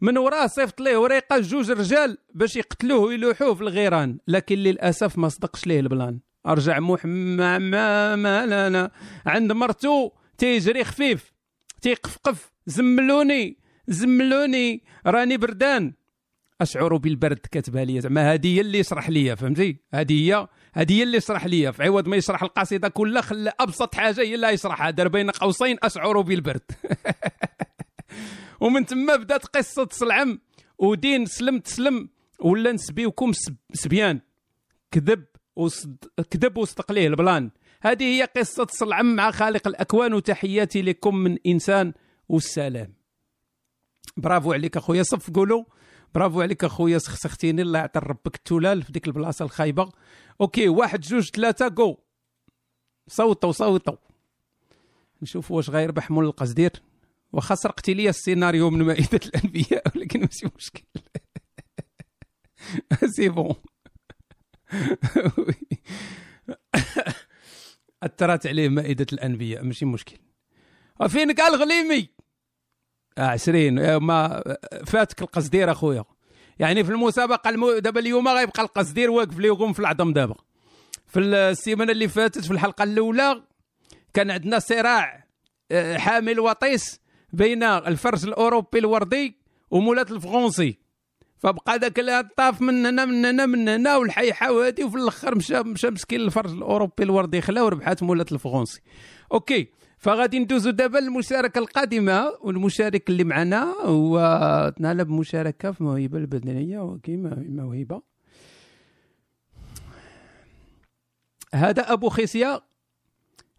من وراه صيفط ليه وريقة جوج رجال باش يقتلوه ويلوحوه في الغيران لكن للأسف ما صدقش ليه البلان. أرجع محمد ما, ما لا لا. عند مرتو تيجري خفيف تيقفقف. زملوني زملوني راني بردان. أشعر بالبرد كتبها لي. زعما هذه هي اللي يشرح لي فهمتي؟ هذه هي هذه هي اللي يشرح لي في عوض ما يشرح القصيدة كلها خلى أبسط حاجة هي اللي يشرحها. دار بين قوسين أشعر بالبرد. ومن ثم بدات قصة سلعم ودين سلم تسلم ولا نسبيوكم سب- سبيان. كذب وصد... كذب وصدق ليه البلان. هذه هي قصة سلعم مع خالق الأكوان وتحياتي لكم من إنسان والسلام. برافو عليك أخويا صفقوا له. برافو عليك اخويا سخسختيني الله يعطي ربك التلال في ديك البلاصة الخايبة. okay واحد جوج ثلاثة جو صوتوا صوتوا. نشوف واش غيربح مول القصدير. واخا سرقتي لي السيناريو من مائدة الأنبياء ولكن ماشي مشكل. سي بون أثرت عليه مائدة الأنبياء ماشي مشكل. فين قال غليمي آه 20 آه، ما فاتك القصدير أخويا. يعني في المسابقة المو... دابا اليوم غيبقى القصدير واقف ليهم في العظم دابا. في السيمانة اللي فاتت في الحلقة الأولى كان عندنا صراع آه، حامل وطيس بين الفرج الأوروبي الوردي ومولات الفرنسي. فبقى ذاك اللي طاف من هنا من هنا من هنا والحيحة وهادي وفي الآخر مشى مشى مسكين الفرج الأوروبي الوردي خلا وربحات مولات الفرنسي. أوكي. فغادي ندوزو دابا للمشاركة القادمة والمشارك اللي معنا هو تنال بمشاركة في موهبة البدنية وكيما موهبة. هذا أبو خيسيا.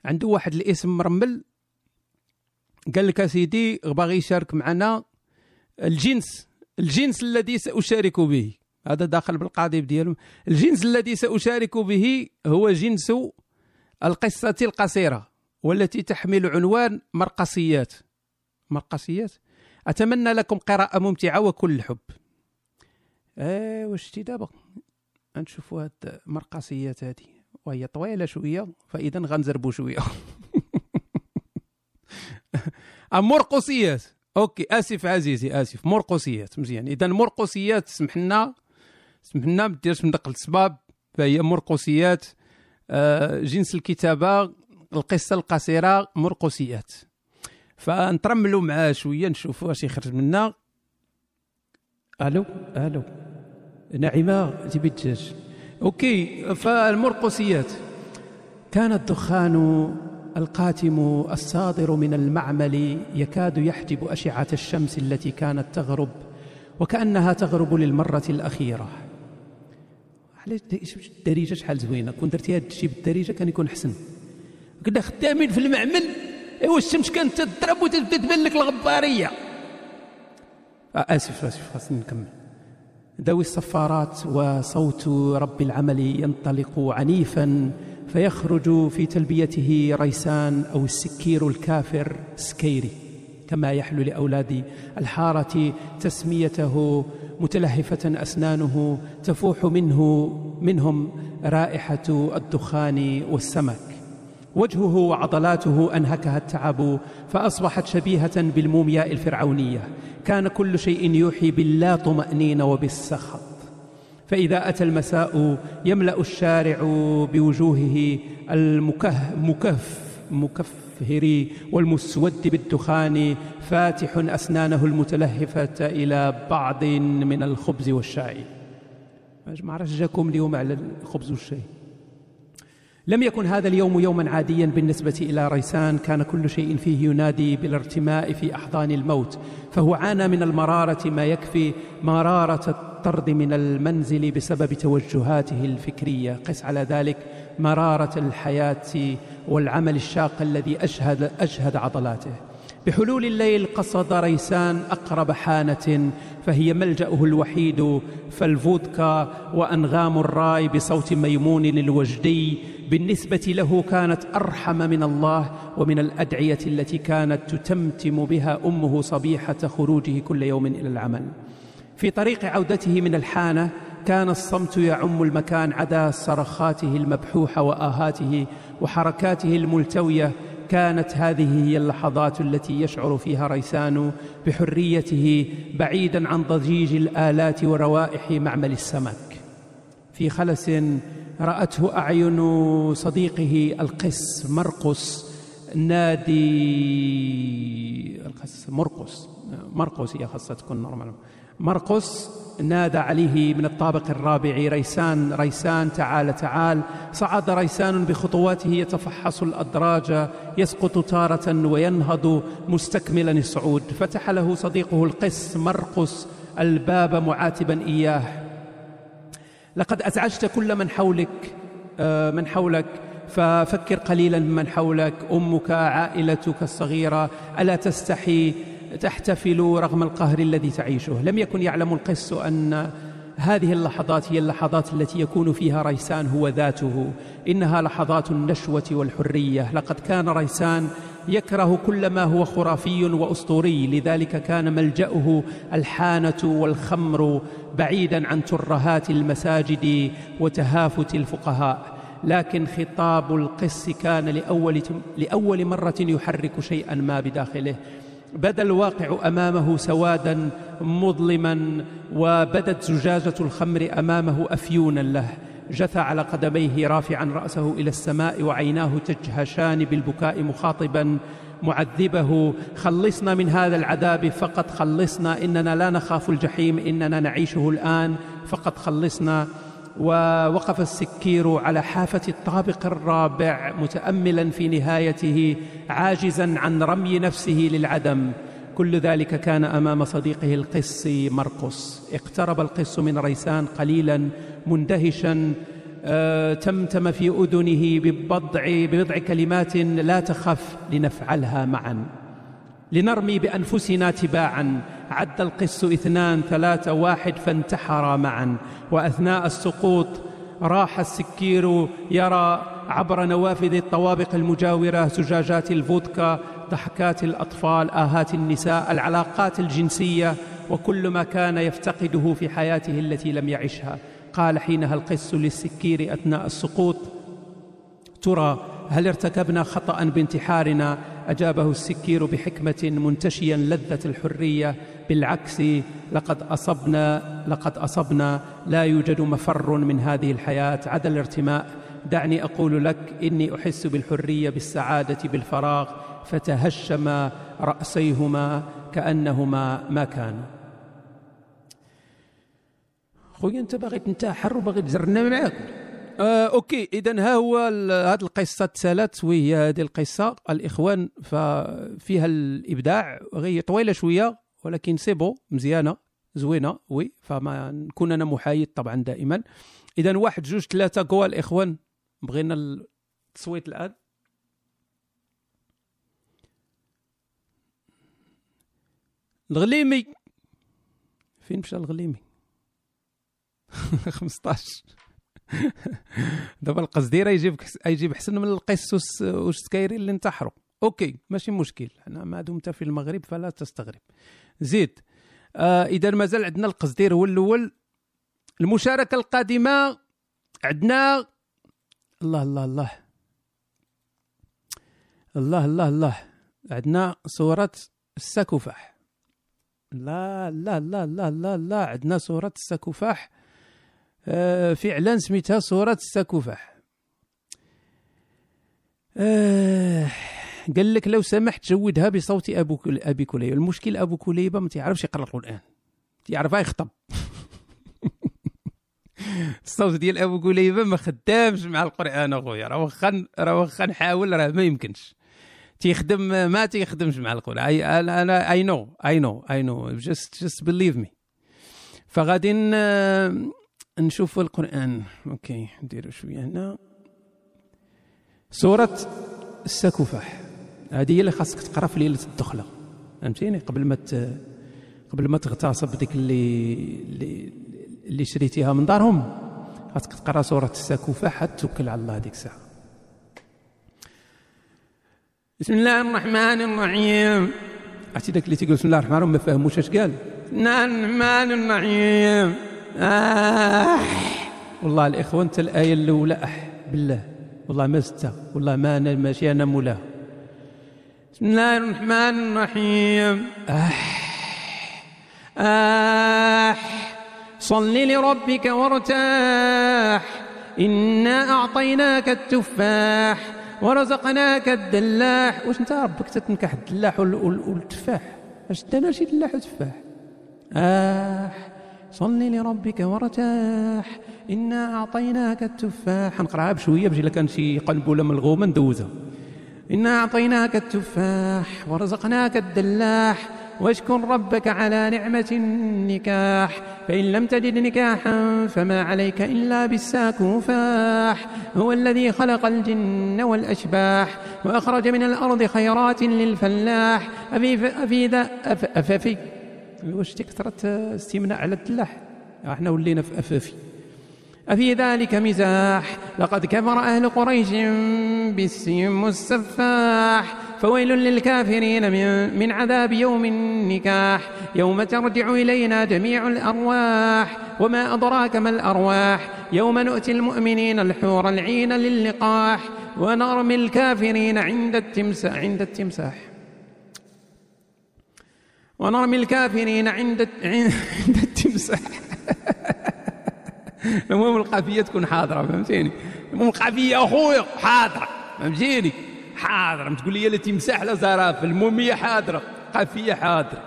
عنده واحد الاسم مرمل. قال لك سيدي باغي يشارك معنا الجنس الجنس الذي سأشارك به. هذا داخل بالقاضي ديالهم الجنس الذي سأشارك به هو جنس القصة القصيرة. والتي تحمل عنوان مرقصيات مرقصيات أتمنى لكم قراءة ممتعة وكل الحب آه واش شتي دابا؟ نشوفوا هاد المرقصيات هذه وهي طويلة شوية فإذا غنزربوا شوية. آه، مرقصيات okay آسف عزيزي آسف. مرقصيات مزيان. إذا مرقصيات سمح لنا سمح لنا ما ديرش من دقل السباب. فهي مرقصيات آه، جنس الكتابة القصة القصيرة مرقصيات فنترملوا معاه شوية نشوفوا واش يخرج منا. ألو؟ ألو؟ نعيمة تبي الدجاج. okay فالمرقصيات كان الدخان القاتم الصادر من المعمل يكاد يحجب أشعة الشمس التي كانت تغرب وكأنها تغرب للمرة الأخيرة. علاش الدارجه شحال زوينة. كون درتي هاد الشيء بالدارجه كان يكون احسن كنا خدامين في المعمل؟ ايوا الشمس كانت تضرب وتبدا تبان لك الغبارية. آه، آسف آسف خاصني نكمل. ذوي الصفارات وصوت رب العمل ينطلق عنيفا فيخرج في تلبيته ريسان أو السكير الكافر سكيري كما يحلو لأولاد الحارة تسميته متلهفة أسنانه تفوح منه منهم رائحة الدخان والسمك. وجهه وعضلاته أنهكها التعب فأصبحت شبيهة بالمومياء الفرعونية. كان كل شيء يوحي باللا طمأنينة وبالسخط. فإذا أتى المساء يملأ الشارع بوجوهه المكه مكف مكفهر والمسود بالدخان فاتح أسنانه المتلهفة إلى بعض من الخبز والشاي. ما عرفش جاكم اليوم على الخبز والشاي؟ لم يكن هذا اليوم يوما عاديا بالنسبة إلى ريسان. كان كل شيء فيه ينادي بالارتماء في أحضان الموت فهو عانى من المرارة ما يكفي مرارة الطرد من المنزل بسبب توجهاته الفكرية. قس على ذلك مرارة الحياة والعمل الشاق الذي أجهد, أجهد عضلاته. بحلول الليل قصد ريسان أقرب حانة فهي ملجأه الوحيد فالفودكا وأنغام الراي بصوت ميمون الوجدي بالنسبة له كانت أرحم من الله ومن الأدعية التي كانت تتمتم بها أمه صبيحة خروجه كل يوم إلى العمل. في طريق عودته من الحانة كان الصمت يعم المكان عدا صرخاته المبحوحة وآهاته وحركاته الملتوية. كانت هذه هي اللحظات التي يشعر فيها ريسان بحريته بعيدا عن ضجيج الآلات وروائح معمل السمك. في خلس رأته أعين صديقه القس مرقس نادي القس مرقس مرقس هي خاصة تكون نورمال مرقس نادى عليه من الطابق الرابع ريسان ريسان تعال تعال. صعد ريسان بخطواته يتفحص الأدراج يسقط تارة وينهض مستكملا الصعود. فتح له صديقه القس مرقس الباب معاتبا إياه. لقد أزعجت كل من حولك آه، من حولك. ففكر قليلا ممن حولك. أمك عائلتك الصغيرة ألا تستحي تحتفل رغم القهر الذي تعيشه؟ لم يكن يعلم القس أن هذه اللحظات هي اللحظات التي يكون فيها ريسان هو ذاته. إنها لحظات النشوة والحرية. لقد كان ريسان يكره كل ما هو خرافي وأسطوري. لذلك كان ملجأه الحانة والخمر بعيدا عن ترهات المساجد وتهافت الفقهاء. لكن خطاب القس كان لأول, لأول مرة يحرك شيئا ما بداخله. بدا الواقع أمامه سوادا مظلما وبدت زجاجة الخمر أمامه افيونا له. جثى على قدميه رافعا رأسه إلى السماء وعيناه تجهشان بالبكاء مخاطبا معذبه. خلصنا من هذا العذاب فقط خلصنا إننا لا نخاف الجحيم إننا نعيشه الآن فقط خلصنا. ووقف السكير على حافة الطابق الرابع متأملا في نهايته عاجزا عن رمي نفسه للعدم. كل ذلك كان أمام صديقه القس مرقس. اقترب القس من ريسان قليلا مندهشا آه، تمتم في أذنه ببضع, ببضع كلمات لا تخف لنفعلها معا. لنرمي بأنفسنا تباعا عد القس إثنان ثلاثة واحد فانتحرا معا. وأثناء السقوط راح السكير يرى عبر نوافذ الطوابق المجاورة زجاجات الفودكا ضحكات الأطفال آهات النساء العلاقات الجنسية وكل ما كان يفتقده في حياته التي لم يعشها. قال حينها القس للسكير أثناء السقوط ترى هل ارتكبنا خطأ بانتحارنا؟ أجابه السكير بحكمة منتشيا لذة الحرية بالعكس لقد أصبنا لقد أصبنا لا يوجد مفر من هذه الحياة عدا الارتماء. دعني أقول لك إني أحس بالحرية بالسعادة بالفراغ فتهشم رأسيهما كأنهما ما كانوا. خويا انت باغي تنتحر وباغي تجرنا معاك. آه، okay. اذا ها هو هذه القصة تسالت وهي هذه القصة. الإخوان ففيها الإبداع غير طويلة شوية ولكن c'est beau مزيانة زوينة oui فما نكون أنا محايد طبعا دائما. اذا واحد جوج ثلاثة كوا الإخوان. بغينا التصويت الآن. الغليمي. فين مشى الغليمي؟ 15 دابا القصديره يجيب يجيب احسن من القس والس- والسكايري اللي انتحروا. okay ماشي مشكل. أنا ما دمت في المغرب فلا تستغرب. زيد آه إذا مازال عندنا القصدير هو الأول. المشاركة القادمة عندنا الله الله الله. الله الله الله. عندنا صورة السكوفاح. لا لا لا لا لا لا. عندنا صورة السكوفاح. آه، فعلا سميتها صورة السكوفاح آه، قال لك لو سمحت جودها بصوت أبو أبي كليبه المشكل أبو كليبه ما تيعرفش يقرأ القرآن. تيعرفها يخطب الصوت ديال أبو كليبه ما خدامش مع القرآن أخويا. راه واخا راه واخا نحاول راه ما يمكنش. تيخدم ما تيخدمش مع القرآن. I أنا I know I know I know just just believe me فغادي نشوف القرآن. okay نديرو شوية هنا. سورة السكوفاح هذه هي اللي خاصك تقرأ في ليلة الدخلة. فهمتيني؟ قبل ما. قبل ما تغتصب ديك اللي اللي, اللي شريتيها من دارهم. خاصك تقرأ سورة السكوفاح حتى توكل على الله هذيك الساعة. بسم الله الرحمن الرحيم. عرفتي داك اللي تيقول بسم الله الرحمن الرحيم ما فهموش اش قال؟ بسم الله الرحمن الرحيم. آه. والله الاخوان أنت الآية الأولى. أح بالله. والله ما زدتها والله ما أنا ماشي أنا مولاها. بسم الله الرحمن الرحيم. أح. أح. صل لربك وارتاح. إنا أعطيناك التفاح ورزقناك الدلاح. واش أنت ربك تتنكح الدلاح وال- وال- والتفاح؟ أش دانا شي دلاح وتفاح؟ آه صل لربك وارتاح. إنا أعطيناك التفاح. نقراها بشوية باش إلا كان شي قنبلة ملغومة ندوزها. إنا أعطيناك التفاح. ورزقناك الدلاح. واشكر ربك على نعمة النكاح. فإن لم تجد نكاحا فما عليك إلا بالساكوفاح. هو الذي خلق الجن والأشباح. وأخرج من الأرض خيرات للفلاح. أفي أفي ذا أف أففي واش كثرة استمناء على الدلاح؟ إحنا ولينا في أفافي. أفي ذلك مزاح؟ لقد كفر أهل قريش بالسيم السفاح فويل للكافرين من, من عذاب يوم النكاح. يوم ترجع إلينا جميع الأرواح. وما أدراك ما الأرواح؟ يوم نؤتي المؤمنين الحور العين للقاح. ونرمي الكافرين عند التمساح عند التمساح. ونرمي الكافرين عند عند التمساح المهم القافية تكون حاضرة فهمتيني؟ المهم القافية أخويا حاضرة فهمتيني؟ حاضرة. ما تقول لي لا تمساح لا زرافة المهم هي حاضرة قافية حاضرة.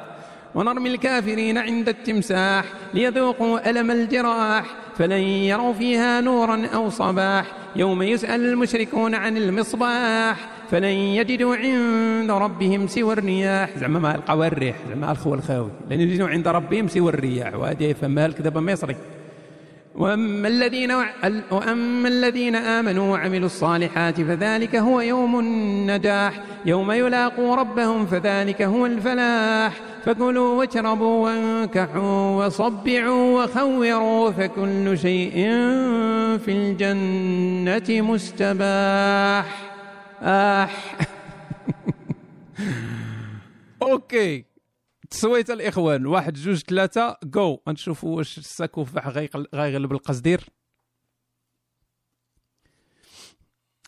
ونرمي الكافرين عند التمساح ليذوقوا ألم الجراح فلن يروا فيها نورا أو صباح يوم يسأل المشركون عن المصباح. فلن يجدوا عند ربهم سوى الرياح. زعما ما يلقاو الريح زعما الخو الخاوي. لن يجدوا عند ربهم سوى الرياح. وهذه يفهمها لك دابا مصري وأما الذين وأما الذين آمنوا وعملوا الصالحات فذلك هو يوم النجاح. يوم يلاقوا ربهم فذلك هو الفلاح. فكلوا واشربوا وانكحوا وصبعوا وخوروا فكل شيء في الجنة مستباح. آح أوكي. التصويت الإخوان. واحد جوج ثلاثة. جو نشوفوا واش الساكوفاح غيغلب القصدير.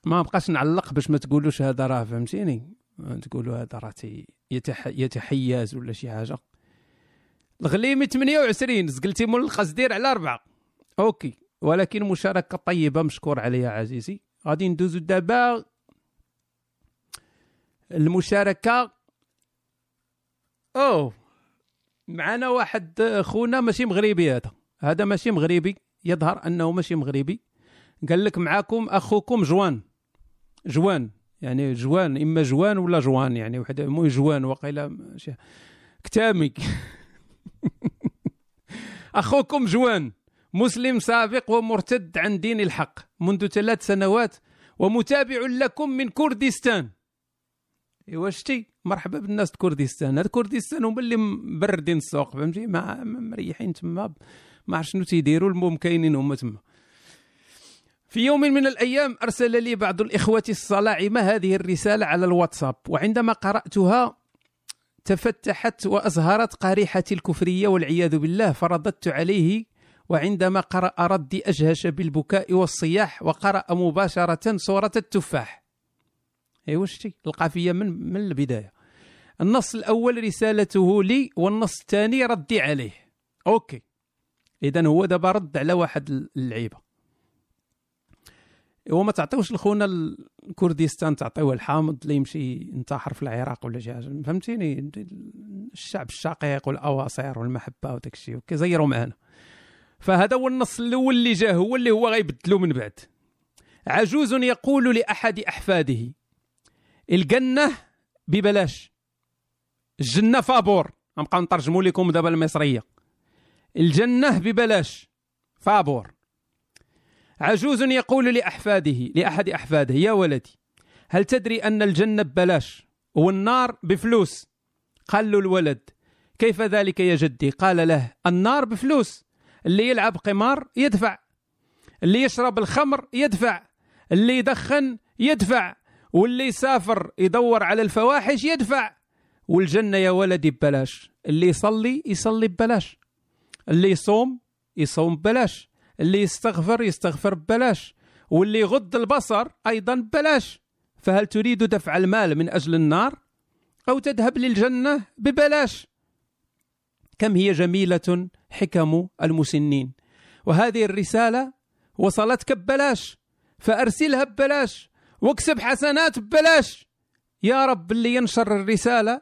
ما بقاش نعلق باش ما تقولوش هذا راه فهمتيني؟ تقولوا هذا راه يتح... يتحيز ولا شي حاجة. الغليمي 28 زقلتي مول القصدير على أربعة. أوكي. ولكن مشاركة طيبة مشكور عليها عزيزي. غادي ندوزو دابا المشاركة. أوه معنا واحد خونا ماشي مغربي هذا. هذا ماشي مغربي يظهر أنه ماشي مغربي. قال لك معاكم أخوكم جوان. جوان يعني جوان إما جوان ولا جوان يعني واحد مو جوان ماشي- كتامي أخوكم جوان مسلم سابق ومرتد عن دين الحق منذ ثلاث سنوات ومتابع لكم من كردستان. إيوا شتي مرحبا بالناس كردستان. هاد كردستان هما اللي مبردين السوق فهمتي؟ ما مريحين تما ما عرف شنو تيديروا المهم كاينين هما تما. في يوم من الأيام أرسل لي بعض الإخوة الصلاعمة هذه الرسالة على الواتساب وعندما قرأتها تفتحت وأزهرت قارحتي الكفرية والعياذ بالله فرددت عليه وعندما قرأ ردي أجهش بالبكاء والصياح وقرأ مباشرة سورة التفاح. ايوا شتي؟ القافية من من البداية. النص الأول رسالته لي والنص الثاني ردي عليه. Okay. إذا هو دابا رد على واحد اللعيبة. هو ما تعطيوش لخونا الكردستان تعطيوه الحامض اللي يمشي ينتحر في العراق ولا شي حاجة. فهمتيني؟ الشعب الشقيق والاواصر والمحبة وداك الشيء. okay زيروا معنا فهذا هو النص الأول اللي جا هو اللي هو غيبدلو من بعد. عجوز يقول لأحد أحفاده الجنة ببلاش. الجنة فابور. غنبقاو نترجموا لكم دابا المصرية. الجنة ببلاش. فابور. عجوز يقول لأحفاده لأحد أحفاده يا ولدي هل تدري أن الجنة ببلاش والنار بفلوس؟ قال له الولد كيف ذلك يا جدي؟ قال له النار بفلوس. اللي يلعب قمار يدفع. اللي يشرب الخمر يدفع. اللي يدخن يدفع. واللي يسافر يدور على الفواحش يدفع. والجنة يا ولدي ببلاش. اللي يصلي يصلي ببلاش. اللي يصوم يصوم ببلاش. اللي يستغفر يستغفر ببلاش. واللي يغض البصر أيضا ببلاش. فهل تريد دفع المال من أجل النار؟ أو تذهب للجنة ببلاش؟ كم هي جميلة حكم المسنين. وهذه الرسالة وصلتك ببلاش. فأرسلها ببلاش. واكسب حسنات ببلاش. يا رب اللي ينشر الرسالة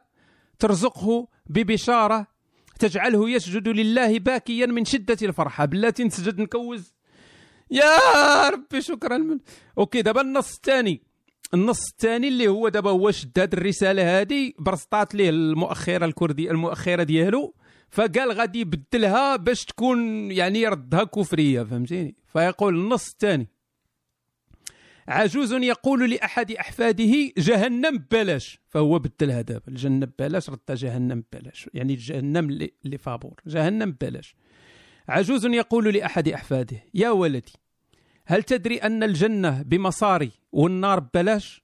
ترزقه ببشارة تجعله يسجد لله باكيا من شدة الفرحة. بلاتي نسجد نكوز. يا ربي شكرا. من okay دابا النص الثاني. النص الثاني اللي هو دابا هو شد هذه الرسالة هذه برسطات ليه المؤخرة الكردي المؤخرة ديالو. فقال غادي يبدلها باش تكون يعني يردها كفرية فهمتيني؟ فيقول النص الثاني. عجوز يقول لأحد أحفاده جهنم ببلاش فهو بدلها دابا الجنه ببلاش ردها جهنم ببلاش يعني جهنم اللي فابور جهنم ببلاش عجوز يقول لأحد أحفاده يا ولدي هل تدري أن الجنة بمصاري والنار ببلاش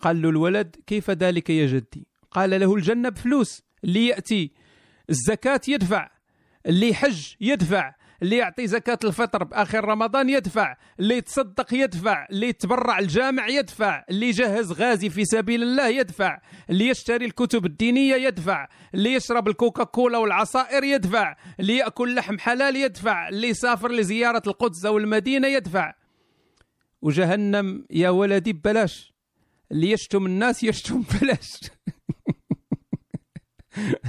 قال له الولد كيف ذلك يا جدي؟ قال له الجنة بفلوس اللي ياتي الزكاة يدفع اللي يحج يدفع اللي يعطي زكاة الفطر بآخر رمضان يدفع. اللي يتصدق يدفع. اللي يتبرع الجامع يدفع. اللي يجهز غازي في سبيل الله يدفع. اللي يشتري الكتب الدينية يدفع. اللي يشرب الكوكاكولا والعصائر يدفع. اللي يأكل لحم حلال يدفع. اللي يسافر لزيارة القدس أو المدينة يدفع. وجهنم يا ولدي ببلاش. اللي يشتم الناس يشتم ببلاش.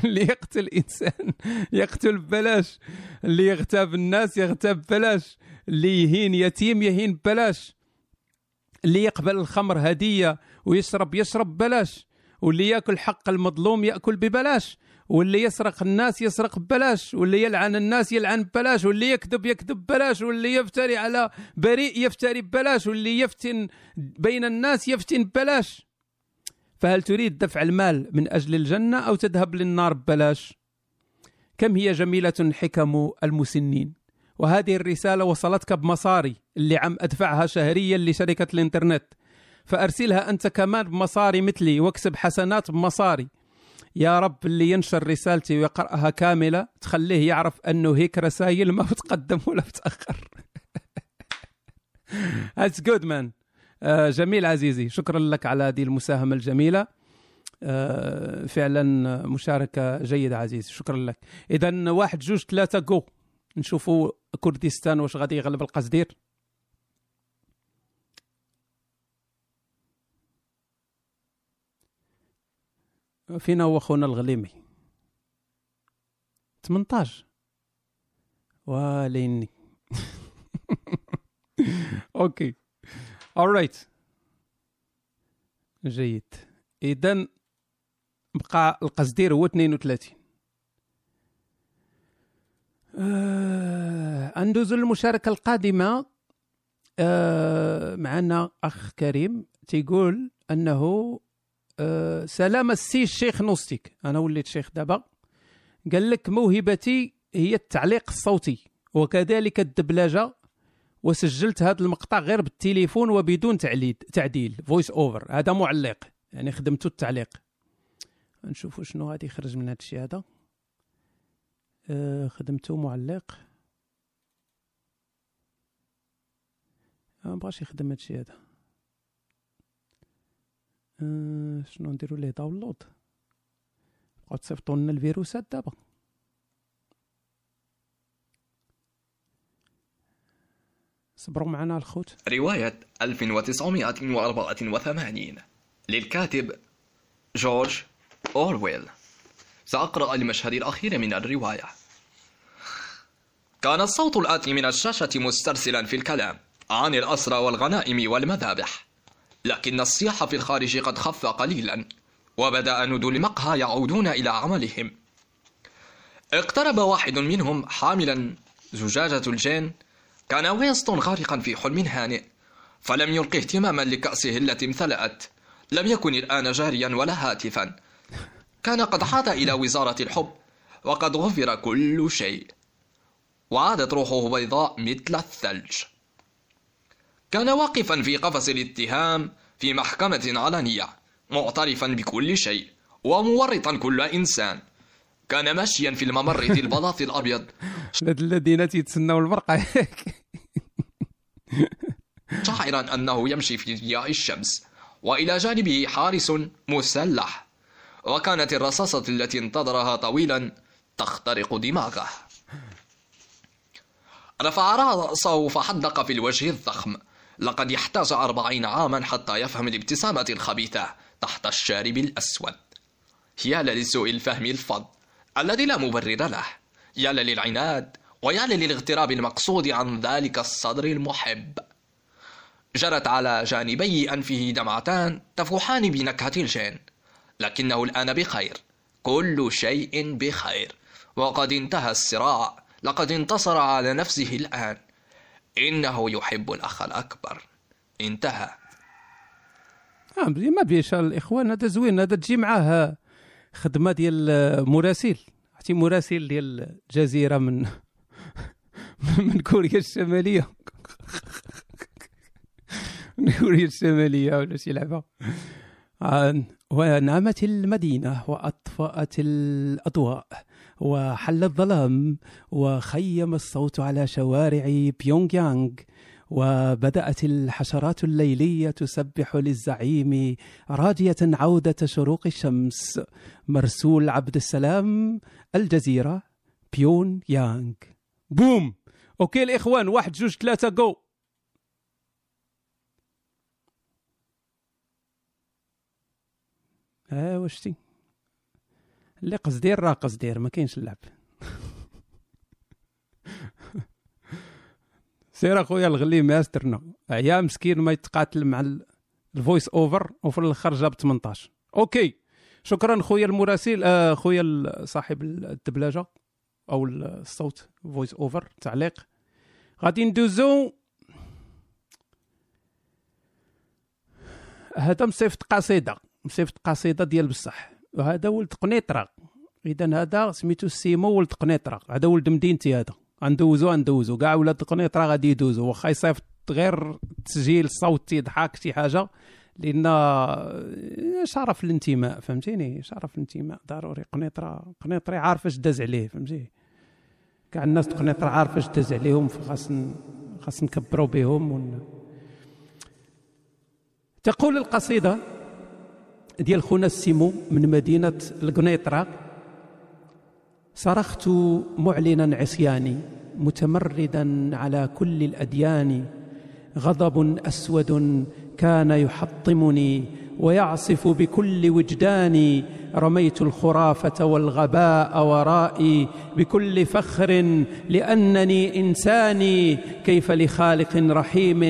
اللي يقتل إنسان يقتل ببلاش. اللي يغتاب الناس يغتاب ببلاش. اللي يهين يتيم يهين ببلاش. اللي يقبل الخمر هدية ويشرب يشرب ببلاش. واللي يأكل حق المظلوم يأكل ببلاش. واللي يسرق الناس يسرق ببلاش. واللي يلعن الناس يلعن ببلاش. واللي يكذب يكذب ببلاش. واللي يفتري على بريء يفتري ببلاش. واللي يفتن بين الناس يفتن ببلاش. فهل تريد دفع المال من أجل الجنة أو تذهب للنار ببلاش؟ كم هي جميلة حكم المسنين. وهذه الرسالة وصلتك بمصاري اللي عم أدفعها شهريا لشركة الإنترنت. فأرسلها أنت كمان بمصاري مثلي واكسب حسنات بمصاري. يا رب اللي ينشر رسالتي ويقرأها كاملة تخليه يعرف أنه هيك رسائل ما بتقدم ولا بتأخر. That's good man. جميل عزيزي شكرا لك على هذه المساهمة الجميلة. آه، فعلا مشاركة جيدة عزيزي شكرا لك. اذا واحد جوج ثلاثة جو نشوفوا كردستان واش غادي يغلب القصدير. فينا هو خونا الغليمي. 18 وليني okay. Alright جيد. اذا بقى القصدير هو 32 آه ندوزو للمشاركة القادمة آه معنا أخ كريم تيقول أنه آه سلام السي الشيخ نوستيك. أنا وليت شيخ دابا. قال لك موهبتي هي التعليق الصوتي وكذلك الدبلجة وسجلت هذا المقطع غير بالتليفون وبدون تعليد تعديل voice over هذا معلق يعني خدمته التعليق. نشوفوا شنو غادي يخرج من هذا الشيء هذا. آه، خدمته معلق. آه، ما بغاش يخدم هذا الشيء هذا. آه، شنو نديرو ليه؟ داونلود بقاو تصيفطوا لنا الفيروسات دابا. صبروا معنا الخوت. رواية 1984 للكاتب جورج أورويل. سأقرأ المشهد الأخير من الرواية. كان الصوت الآتي من الشاشة مسترسلا في الكلام عن الأسرى والغنائم والمذابح. لكن الصياح في الخارج قد خف قليلا وبدأ ندو المقهى يعودون إلى عملهم. اقترب واحد منهم حاملا زجاجة الجين كان وينستون غارقا في حلم هانئ فلم يلق اهتماما لكأسه التي امتلأت. لم يكن الآن جاريا ولا هاتفا. كان قد حاط إلى وزارة الحب وقد غفر كل شيء. وعادت روحه بيضاء مثل الثلج. كان واقفا في قفص الاتهام في محكمة علنية معترفا بكل شيء ومورطا كل إنسان. كان ماشيا في الممر ذي البلاط الأبيض. هاد الذين تيتسناو البرقه شاعرا أنه يمشي في ضياء الشمس وإلى جانبه حارس مسلح وكانت الرصاصة التي انتظرها طويلا تخترق دماغه. رفع رأسه فحدق في الوجه الضخم. لقد يحتاج أربعين عاما حتى يفهم الابتسامة الخبيثة تحت الشارب الأسود. يا لسوء الفهم الفظ الذي لا مبرر له. يا للعناد ويا للاغتراب المقصود عن ذلك الصدر المحب. جرت على جانبي أنفه دمعتان تفوحان بنكهة الجين لكنه الآن بخير كل شيء بخير. وقد انتهى الصراع لقد انتصر على نفسه الآن. إنه يحب الأخ الأكبر. انتهى. آه، ما بيش الإخوان هذا زوين هذا تجي معاه. خدمة ديال مراسل. عرفتي مراسل ديال الجزيرة من من كوريا الشمالية. من كوريا الشمالية ولا شي لعبة. ونامت المدينة وأطفأت الأضواء وحل الظلام وخيم الصوت على شوارع بيونغ يانغ. وبدأت الحشرات الليلية تسبح للزعيم راجية عودة شروق الشمس. مرسول عبد السلام الجزيرة بيون يانغ. بوم! Okay الإخوان واحد جوج ثلاثة جو! ها واش تي؟ اللي قصدير راه قصدير ما كاينش اللعب. سير أخويا الغلي ماسترنا عيا مسكين ما يتقاتل مع ال- ال voice over وفي الأخر جاب 18 okay. شكرا خويا المراسل آه، خويا صاحب الدبلجة أو الصوت voice over تعليق. غادي ندوزو. هذا مصيفط قصيدة مصيفط قصيدة ديال بصح. وهذا ولد قنيطرة. اذا هذا سميتو سيمو ولد قنيطرة. هذا ولد مدينتي هذا. غندوزو غندوزو كاع ولاد قنيطره غادي يدوزو. واخا يصيفط غير تسجيل صوتي ضحك شي حاجة لأن شرف الانتماء فهمتيني؟ شرف الانتماء ضروري. قنيطره قنيطري عارف اش داز عليه فهمتي كاع الناس قنيطره عارفه اش داز عليهم فخاص خاص نكبروا بهم ون... تقول القصيدة ديال خونا السيمو من مدينة القنيطرة صرخت معلنا عصياني متمردا على كل الأديان غضب أسود كان يحطمني ويعصف بكل وجداني رميت الخرافة والغباء ورائي بكل فخر لأنني انساني كيف لخالق رحيم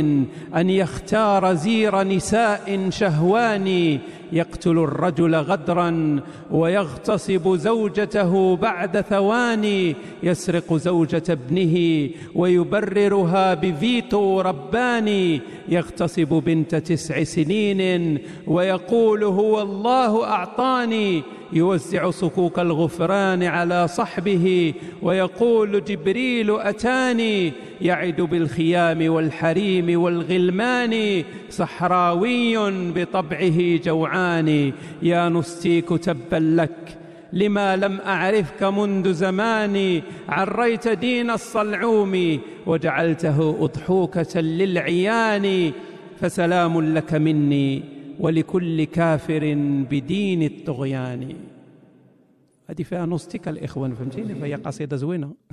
أن يختار زير نساء شهواني يقتل الرجل غدرا ويغتصب زوجته بعد ثواني يسرق زوجة ابنه ويبررها بفيتو رباني يغتصب بنت تسع سنين ويقول هو الله أعطاني. يوزع صكوك الغفران على صحبه ويقول جبريل أتاني يعد بالخيام والحريم والغلمان صحراوي بطبعه جوعان. يا نستيك تبا لك لما لم أعرفك منذ زمان عريت دين الصلعوم وجعلته أضحوكة للعيان فسلام لك مني. ولكل كافر بدين الطغيان. هذه فيها نوستيك الإخوان فهمتيني؟ فهي قصيدة زوينة.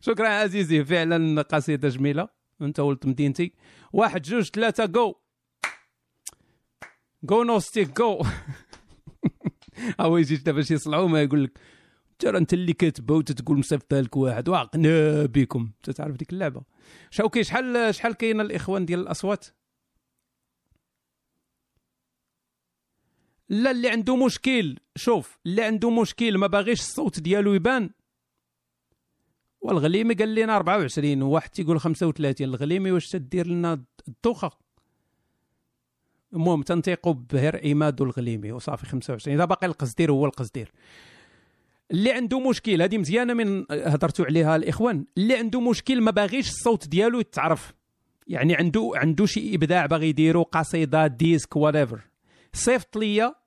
شكرا عزيزي فعلا قصيدة جميلة. أنت ولد مدينتي. واحد جوج ثلاثة جو جو نوستيك جو هو يجي باش يصلعوا ما يقول لك ترى أنت اللي كاتبه وتتقول مصيفطها لك واحد. وعقنا بكم أنت تعرف ديك اللعبة. شوكي شحال شحال كاين الإخوان ديال الأصوات؟ لا اللي عنده مشكل. شوف اللي عنده مشكل ما باغيش الصوت ديالو يبان. والغليمي قال لنا 24 وواحد تيقول 35 الغليمي واش تدير لنا الدوخة؟ المهم تنطيقوا بهر عماد الغليمي. وصافي 25 إذا باقي القصدير هو القصدير. اللي عنده مشكل هذه مزيانة من هضرتوا عليها الإخوان. اللي عنده مشكل ما باغيش الصوت ديالو يتعرف. يعني عنده عنده شي إبداع باغي يديرو قصيدة ديسك وات صيفط ليا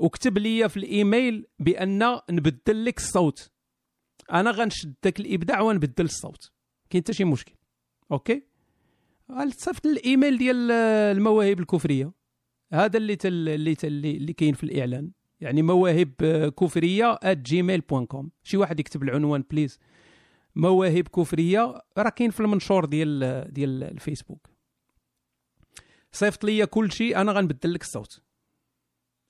وكتب ليا في الإيميل بأن نبدل لك الصوت. أنا غنشد داك الإبداع ونبدل الصوت. كاين حتى شي مشكل. Okay؟ صيفط الإيميل ديال المواهب الكفريه هذا اللي تل اللي تل اللي كاين في الإعلان. يعني مواهب كفريه @gmail.com شي واحد يكتب العنوان please مواهب كفريه راه كاين في المنشور ديال ديال الفيسبوك. صيفط ليا كل شيء أنا غنبدل لك الصوت.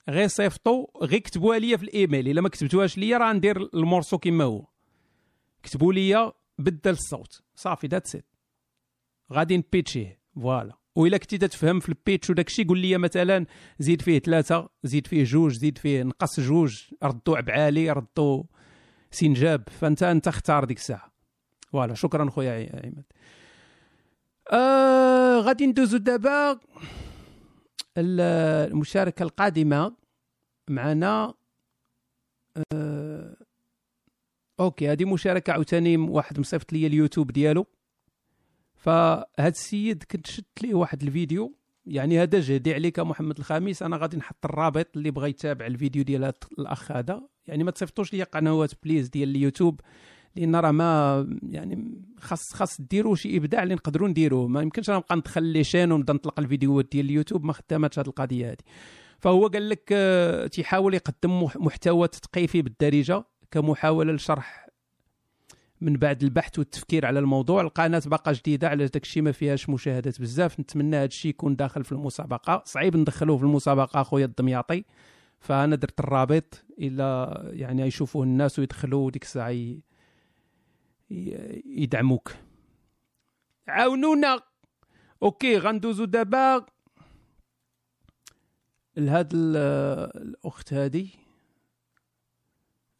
غير صيفطوا غير كتبوها ليا في الإيميل. إلا ما كتبتوهاش ليا راه ندير ال morceau كما هو. كتبوا ليا بدل الصوت. صافي that's it غادي نبيتشيه. voilà. وإلا كنتي تفهم في ال pitch وداك الشيء قول لي مثلا زيد فيه ثلاثة زيد فيه جوج زيد فيه نقص جوج ردوا عبعالي ردوا سنجاب. فأنت أنت اختار ديك الساعة. voilà. شكرا خويا عماد. آه غادي ندوزو دابا. المشاركة القادمة معنا آه okay هذه مشاركة عاوتاني واحد مصيفط لي اليوتيوب ديالو. فهاد السيد كنت شفت ليه واحد الفيديو يعني هذا جهدي عليك محمد الخامس أنا غادي نحط الرابط اللي بغى يتابع الفيديو ديال الأخ هذا. يعني ما تصيفطوش لي قنوات please ديال اليوتيوب. لأن راه ما يعني خاص خاص ديروا شي إبداع اللي نقدروا نديروه ما يمكنش أنا نبقى ندخل les chaînes ونبدأ نطلق الفيديوهات ديال اليوتيوب ما خداماتش هاد القضية هذه فهو قال لك آه، تيحاول يقدم مح- محتوى تثقيفي بالدارجة كمحاولة لشرح من بعد البحث والتفكير على الموضوع. القناة باقا جديدة على داك الشيء ما فيهاش مشاهدات بزاف. نتمنى هذا الشيء يكون داخل في المسابقة. صعيب ندخلوه في المسابقة أخويا الدمياطي فأنا درت الرابط إلى يعني يشوفوه الناس ويدخلوا ديك الساعة يدعموك. عاونونا. okay غندوزو دابا. لهاد ال- الأخت هادي.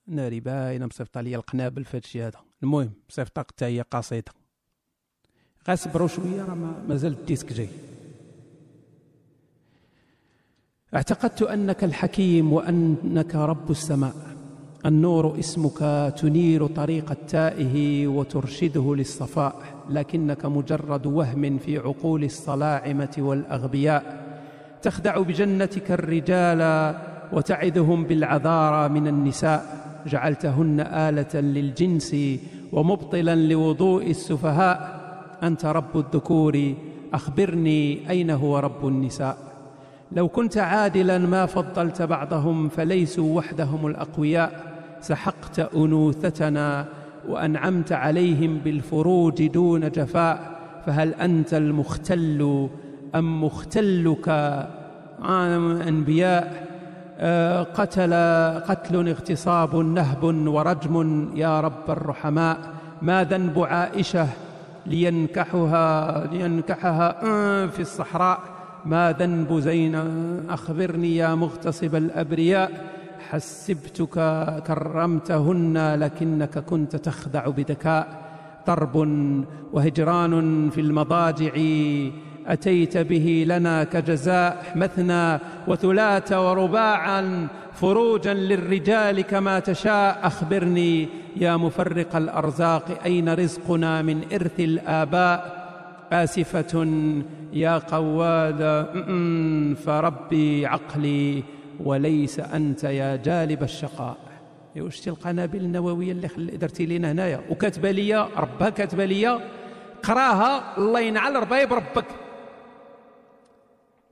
ناري باينه مصيفطة ليا القنابل في هادشي هذا. المهم مصيفطة حتى هي قصيدة. غاصبروا شوية راه ما- مازال الديسك جاي. اعتقدت أنك الحكيم وأنك رب السماء. النور اسمك تنير طريق التائه وترشده للصفاء لكنك مجرد وهم في عقول الصلاعمة والأغبياء. تخدع بجنتك الرجال وتعدهم بالعذارى من النساء. جعلتهن آلة للجنس ومبطلا لوضوء السفهاء. أنت رب الذكور أخبرني أين هو رب النساء. لو كنت عادلا ما فضلت بعضهم فليسوا وحدهم الأقوياء. سحقت أنوثتنا وأنعمت عليهم بالفروج دون جفاء فهل أنت المختل أم مختلك عالم أنبياء؟ آه، قتل قتل اغتصاب نهب ورجم يا رب الرحماء ما ذنب عائشة لينكحها لينكحها آه، في الصحراء؟ ما ذنب زينب أخبرني يا مغتصب الأبرياء حسبتك كرمتهن لكنك كنت تخدع بذكاء ضرب وهجران في المضاجع. أتيت به لنا كجزاء مثنى وثلاث ورباعا فروجا للرجال كما تشاء. أخبرني يا مفرق الأرزاق أين رزقنا من إرث الآباء؟ آسفة يا قواد. فربي عقلي وليس أنت يا جالب الشقاء. واش القنابل النووية اللي. درتي لينا هنايا. وكاتبة لي ربها كاتبة لي قراها الله ينعل ربايب ربك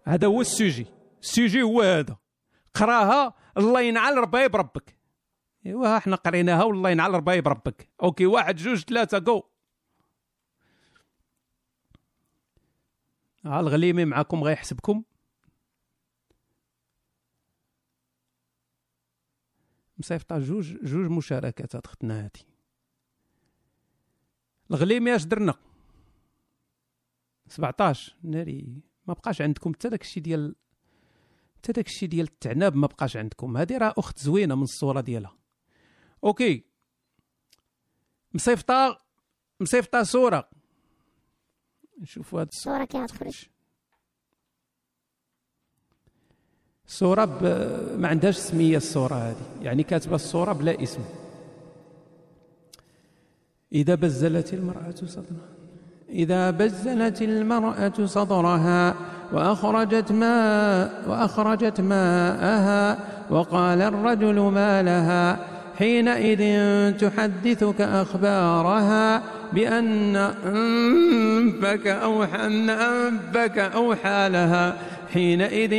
هذا هو السوجي السوجي هو هذا. قراها الله ينعل ربايب ربك إيوا إحنا قريناها والله ينعل ربايب ربك OK واحد جوج ثلاثة go ها الغليمي معاكم غيحسبكم. مصيفطة جوج جوج مشاركات هاد ختنا هادي. الغليمي اش درنا. 17 ناري ما بقاش عندكم حتى داكشي ديال حتى داكشي ديال التعناب ما بقاش عندكم. هادي راه أخت زوينة من الصورة ديالها. أوكي. مصيفطة مصيفطة صورة. نشوفوا هاد الصورة. كي غتخرج. الصورة ب... ما عندهاش سمية الصورة هذه. يعني كاتبة الصورة بلا اسم. إذا بزلت المرأة صدرها. إذا بزلت المرأة صدرها وأخرجت ماء وأخرجت ماءها وقال الرجل ما لها. حينئذ تحدثك أخبارها بأن أنفك أوحى أن أنفك أوحى لها. حينئذ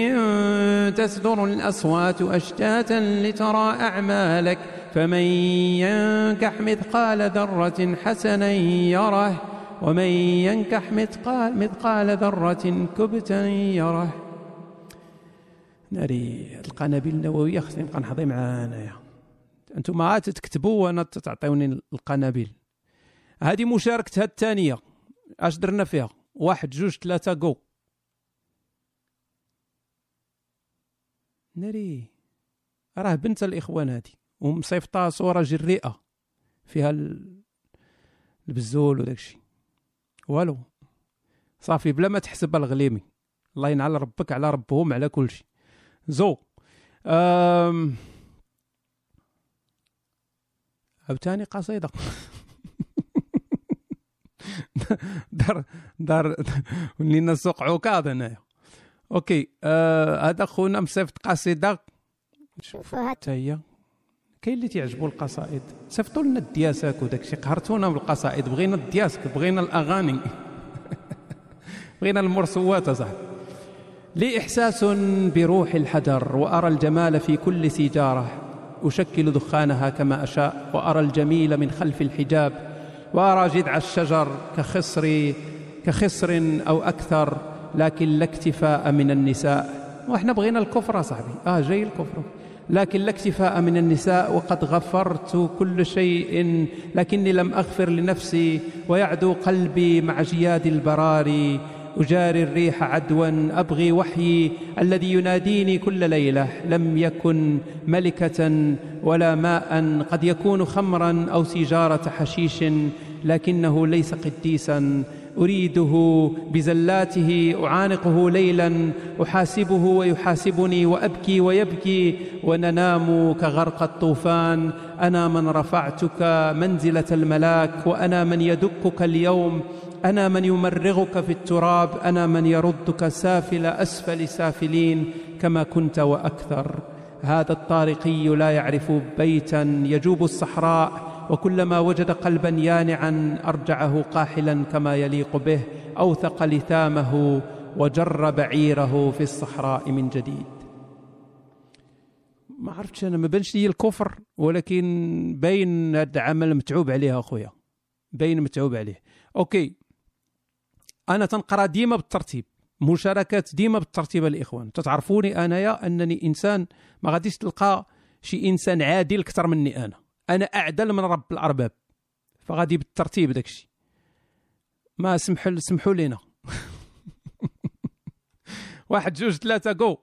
تصدر الأصوات أشتاتا لترى أعمالك فمن ينكح مثقال ذرة حسنا يره ومن ينكح مثقال, مثقال ذرة كبتا يره. ناري القنابل النووية خصني نبقى نحضي معاها انايا أنتم عاد تكتبوا وأنا تعطيوني القنابل. هذه مشاركتها الثانية. أش درنا فيها؟ واحد جوج ثلاثة جو ناري راه بنت الإخوان هذه ومصيفطة صورة جريئة فيها ال- البزول وداك الشيء والو صافي بلا ما تحسب الغليمي. الله ينعل ربك على ربهم على كل شيء زو أم... عاوتاني قصيدة. دار دار ولينا سوق عكاظ هنايا. OK آه هذا خونا مصيفط قصيده شوفوا هاد حتى هي كاين اللي تعجبوا القصائد صيفطوا لنا الدياساك وداك الشيء قهرتونا بالقصائد بغينا الدياسك بغينا الاغاني بغينا المرسوات اصاحبي لي احساس بروح الحجر وارى الجمال في كل سيجاره اشكل دخانها كما اشاء وارى الجميل من خلف الحجاب وارى جذع الشجر كخصر كخصر أو أكثر لكن لا اكتفاء من النساء. وإحنا بغينا الكفر يا صاحبي آه جاي الكفر. لكن لا اكتفاء من النساء وقد غفرت كل شيء لكني لم أغفر لنفسي ويعدو قلبي مع جياد البراري أجاري الريح عدوا أبغي وحيي الذي يناديني كل ليلة. لم يكن ملكة ولا ماء قد يكون خمرا أو سيجارة حشيش لكنه ليس قديسا. أريده بزلاته أعانقه ليلا أحاسبه ويحاسبني وأبكي ويبكي وننام كغرق الطوفان أنا من رفعتك منزلة الملاك وأنا من يدكك اليوم أنا من يمرغك في التراب أنا من يردك سافل أسفل سافلين كما كنت وأكثر. هذا الطارقي لا يعرف بيتا يجوب الصحراء وكلما وجد قلبا يانعا أرجعه قاحلا كما يليق به أوثق لثامه وجر بعيره في الصحراء من جديد. ما عرفتش أنا ما بانش لي الكفر ولكن باين هذا العمل متعوب عليه أخويا باين متعوب عليه. OK أنا تنقرأ ديما بالترتيب مشاركات ديما بالترتيب الإخوان. تتعرفوني أنايا؟ أنني إنسان ما غاديش تلقى شي إنسان عادل أكثر مني أنا. أنا أعدل من رب الأرباب. فغادي بالترتيب داكشي. ما سمحوا سمحوا لينا. واحد جوج ثلاثة جو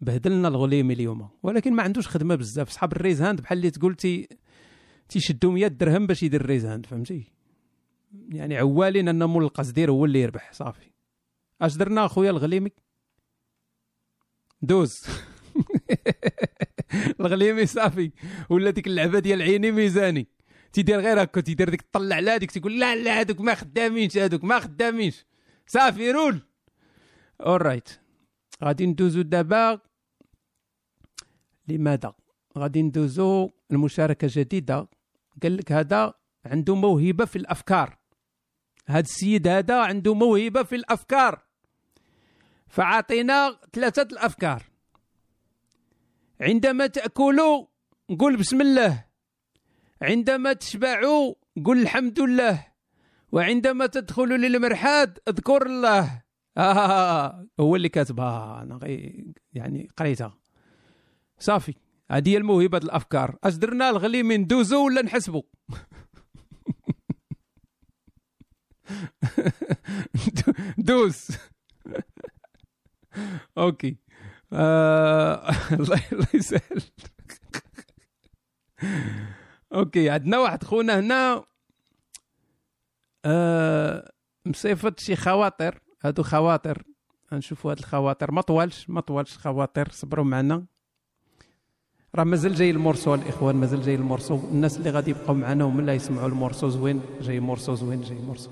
بهدلنا الغليمي اليوم. ولكن ما عندوش خدمة بزاف. صحاب ال raise hand بحال اللي تقول تي تيشدوا 100 درهم باش يدير ال raise hand فهمتي؟ يعني عوالين أن مول القصدير هو اللي يربح صافي. أش درنا أخويا الغليمي؟ دوز. الغليمي صافي ولا ديك اللعبة ديال عيني ميزاني. تيدير غير هكا تيدير ديك طلع على هذيك تيقول لا لا هذوك ما خدامينش هذوك ما خدامينش. صافي roll. alright غادي ندوزو دابا لماذا؟ غادي ندوزو المشاركه جديدة. قال لك هذا عنده موهبة في الأفكار. هذا السيد هذا عنده موهبة في الأفكار. فعطينا ثلاثة الأفكار. عندما تأكلوا قل بسم الله. عندما تشبعوا قل الحمد لله. وعندما تدخلوا للمرحاض اذكر الله. آه هو اللي كاتبها أنا يعني قريتها. صافي. هذه هي الموهبة الأفكار. اش درنا الغليمي ندوزو ولا نحسبوا دوز. OK. آه، الله الله يسهل OK عندنا واحد خونا هنا. آه مصيفط شي خواطر. هادو خواطر. غنشوفوا هاد الخواطر. ما طوالش ما طوالش خواطر صبروا معنا. راه مازال جاي ال morceau الإخوان مازال جاي ال morceau. الناس اللي غادي يبقاو معنا ومن لا يسمعوا ال morceau زوين جاي morceau زوين جاي morceau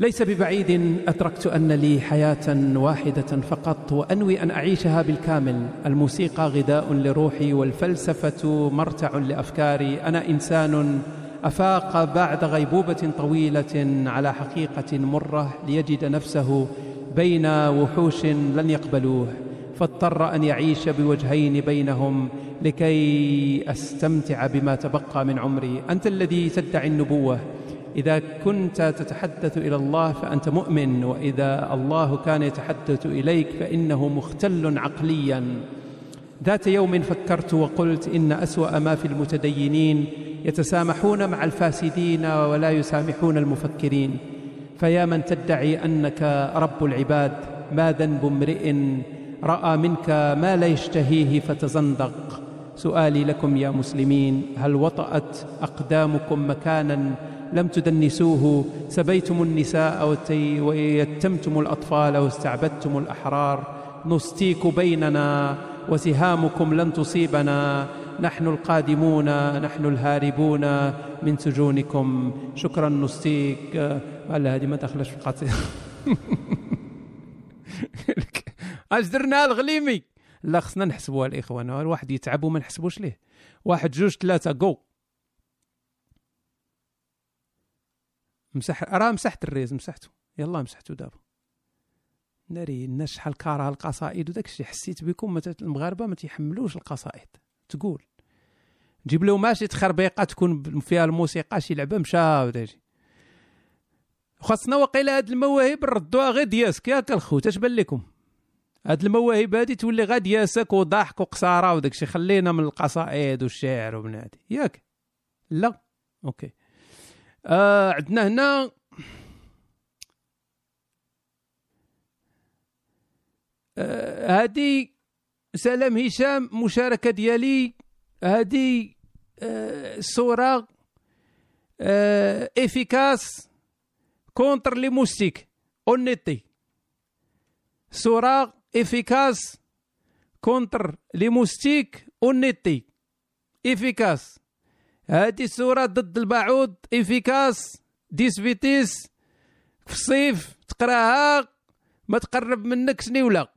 ليس ببعيد ادركت أن لي حياة واحدة فقط وأنوي أن أعيشها بالكامل. الموسيقى غذاء لروحي والفلسفة مرتع لأفكاري. أنا إنسان أفاق بعد غيبوبة طويلة على حقيقة مرة ليجد نفسه بين وحوش لن يقبلوه. فاضطر أن يعيش بوجهين بينهم لكي أستمتع بما تبقى من عمري. أنت الذي تدعي النبوة. إذا كنت تتحدث إلى الله فأنت مؤمن وإذا الله كان يتحدث إليك فإنه مختل عقليا. ذات يوم فكرت وقلت إن أسوأ ما في المتدينين يتسامحون مع الفاسدين ولا يسامحون المفكرين. فيا من تدعي أنك رب العباد ما ذنب امرئ رأى منك ما لا يشتهيه فتزندق. سؤالي لكم يا مسلمين هل وطأت أقدامكم مكانا لم تدنسوه سبيتم النساء ويتمتم الأطفال واستعبدتم الأحرار. نستيك بيننا وسهامكم لن تصيبنا. نحن القادمون نحن الهاربون من سجونكم. شكرا نستيك هلا هذه ما دخلش في القصيده اش درنا الغليمي. لا خصنا نحسبوها الإخوان. الواحد يتعب وما نحسبوش ليه. واحد جوج ثلاثة جو. مسح راه مسحت الريز مسحته يلا مسحته دابا. ناري الناس شحال كارهه القصائد وداك الشيء حسيت بكم المغاربة ما تيحملوش القصائد. تقول. جيب له ماشي تخربيقة تكون فيها الموسيقى شي لعبة مشى وداجي خاصنا وقيله هاد المواهب نردوها غير دياسك. ياك الخوت اش بان لكم؟ هاد المواهب هادي تولي غير دياسك وضحك وقصارة وداك الشيء خلينا من القصائد والشعر ومن هادي. ياك. لا. OK. آه عندنا هنا آه هادي سلام هشام مشاركة ديالي هادي آه سورة آه efficace contre les moustiques en été. سورة efficace contre les moustiques en été. efficace. هذه السورة ضد البعوض efficace ديس فيتيس في الصيف تقراها ما تقرب منك سنيوله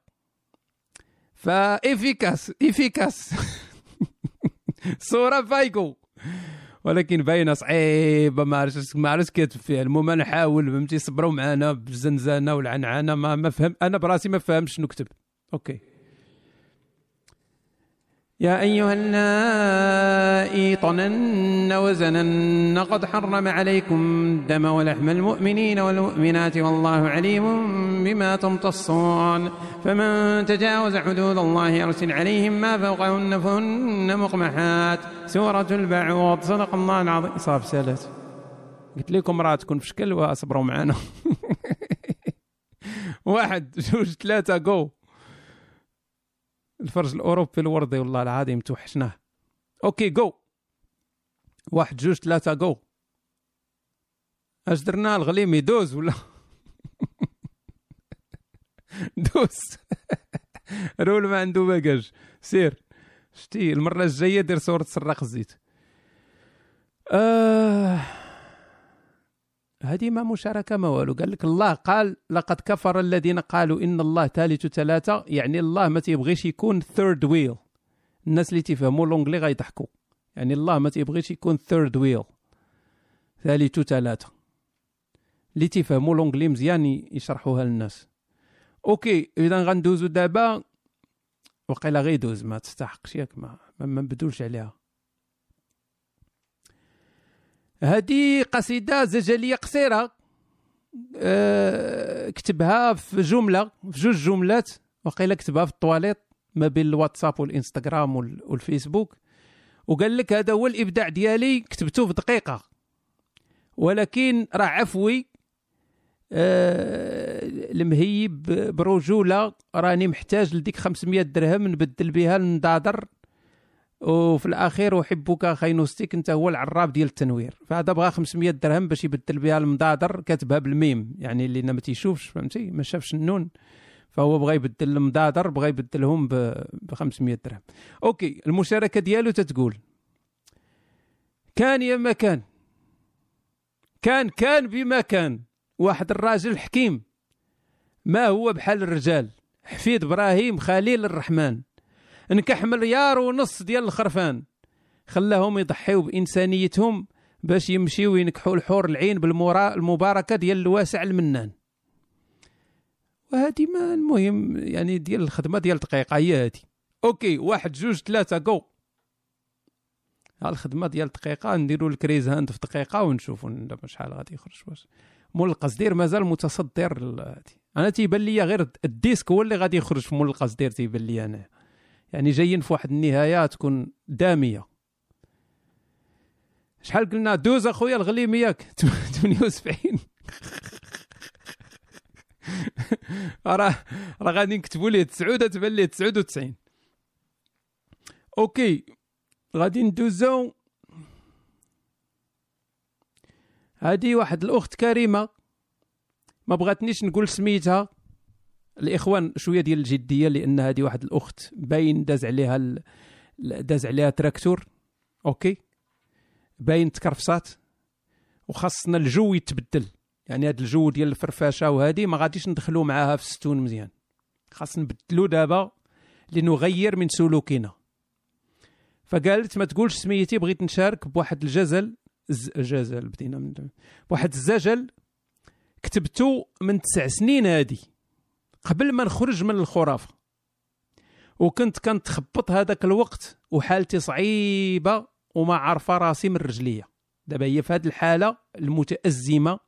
فافيكاس افيكاس صورة فايكو. ولكن باينة صعيبة ما عرفتش ما عرفتش كاتب فيها. المهم نحاول فهمتي؟ صبروا معنا بالزنزانه والعنعنة ما ما فهم أنا براسي ما فهمش شنو كتب أوكي. يا أيها اللائي طنن وزنن قد حرم عليكم الدم ولحم المؤمنين والمؤمنات والله عليم بما تمتصون. فمن تجاوز حدود الله يرسل عليهم ما فوقهن فهن مقمحات. سورة البعوض. صدق الله العظيم. صاب سالت قلت لكم راه تكون في شكل وأصبروا معنا. واحد جوج ثلاثة جو الفرج الأوروبي الوردي والله العظيم توحشناه. OK go واحد جوج ثلاثة go أش درنا؟ الغليم يدوز ولا؟ دوز. roll ما عنده bagage سير. شتي المرة الجاية دير سورة سراق الزيت. آه. هذه ما مشاركة ما والو. قال لك الله قال لقد كفر الذين قالوا إن الله ثالث ثلاثة. يعني الله ما تيبغيش يكون third wheel الناس اللي تيفهموا l'anglais غيضحكوا. يعني الله ما تيبغيش يكون third wheel ثالث ثلاثة. اللي تيفهموا l'anglais مزيان يشرحوها للناس. okay إذا غندوزو دابا. وقيلا غيدوز ما تستحقش ياك ما ما نبدلوش عليها. هذه قصيدة زجلية قصيرة. أه كتبها في جملة في جوج جملات وقيلا كتبها في الطواليت ما بين الواتساب والإنستغرام وال- والفيسبوك. وقال لك هذا هو الإبداع ديالي كتبته في دقيقة. ولكن راه عفوي. آه المهيب برجولة راني محتاج لديك 500 درهم نبدل بها النضادر وفي الأخير أحبك أخي نوستيك أنت هو العراب ديال التنوير. فهذا بغى 500 درهم باش يبدل بها المضادر كاتبها بالميم. يعني اللي ما تيشوفش فهمتي؟ ما شافش النون. فهو بغى يبدل المضادر بغى يبدلهم ب 500 درهم. أوكي المشاركة ديالو تتقول كان يا ما كان كان كان بما كان. واحد الراجل حكيم. ما هو بحال الرجال؟ حفيد إبراهيم خليل الرحمن. نكح مليار ونص ديال الخرفان. خلاهم يضحيو بإنسانيتهم باش يمشيو ينكحوا الحور العين بالمرا المباركة ديال الواسع المنان. وهذه ما المهم يعني ديال الخدمة ديال دقيقه هي هذه. okay واحد جوج ثلاثة جو الخدمة ديال دقيقه نديروا ال raise hand في دقيقة ونشوفوا شحال غادي يخرج واش. مول القصدير مازال متصدر هادي أنا تيبان لي غير ال disque هو اللي غادي يخرج في مول القصدير تيبان لي أنا. يعني جايين في واحد النهاية تكون دامية. شحال قلنا دوز أخويا الغليم ياك 78 راه راه غادي نكتبوا ليه 9 تبان ليه 99 okay غادي ندوزو. هادي واحد الأخت كريمة. ما بغاتنيش نقول سميتها. الإخوان شوية ديال الجدية لأن هذه واحد الأخت باين داز عليها ال... داز عليها tracteur okay؟ باين تكرفصات وخاصنا الجو يتبدل. يعني هذا الجو ديال الفرفشه وهذه ما غاديش ندخلوا معاها في الستون مزيان. خاص نبدلو دابا لنغير من سلوكنا فقالت ما تقولش سميتي بغيت نشارك بواحد الجزل. جزل بدينا من بواحد الزجل كتبته من تسع سنين هادي. قبل ما نخرج من الخرافة. وكنت كنتخبط هذاك الوقت وحالتي صعيبة وما عارفة راسي من رجليا. دابا هي في هذه الحالة المتأزمة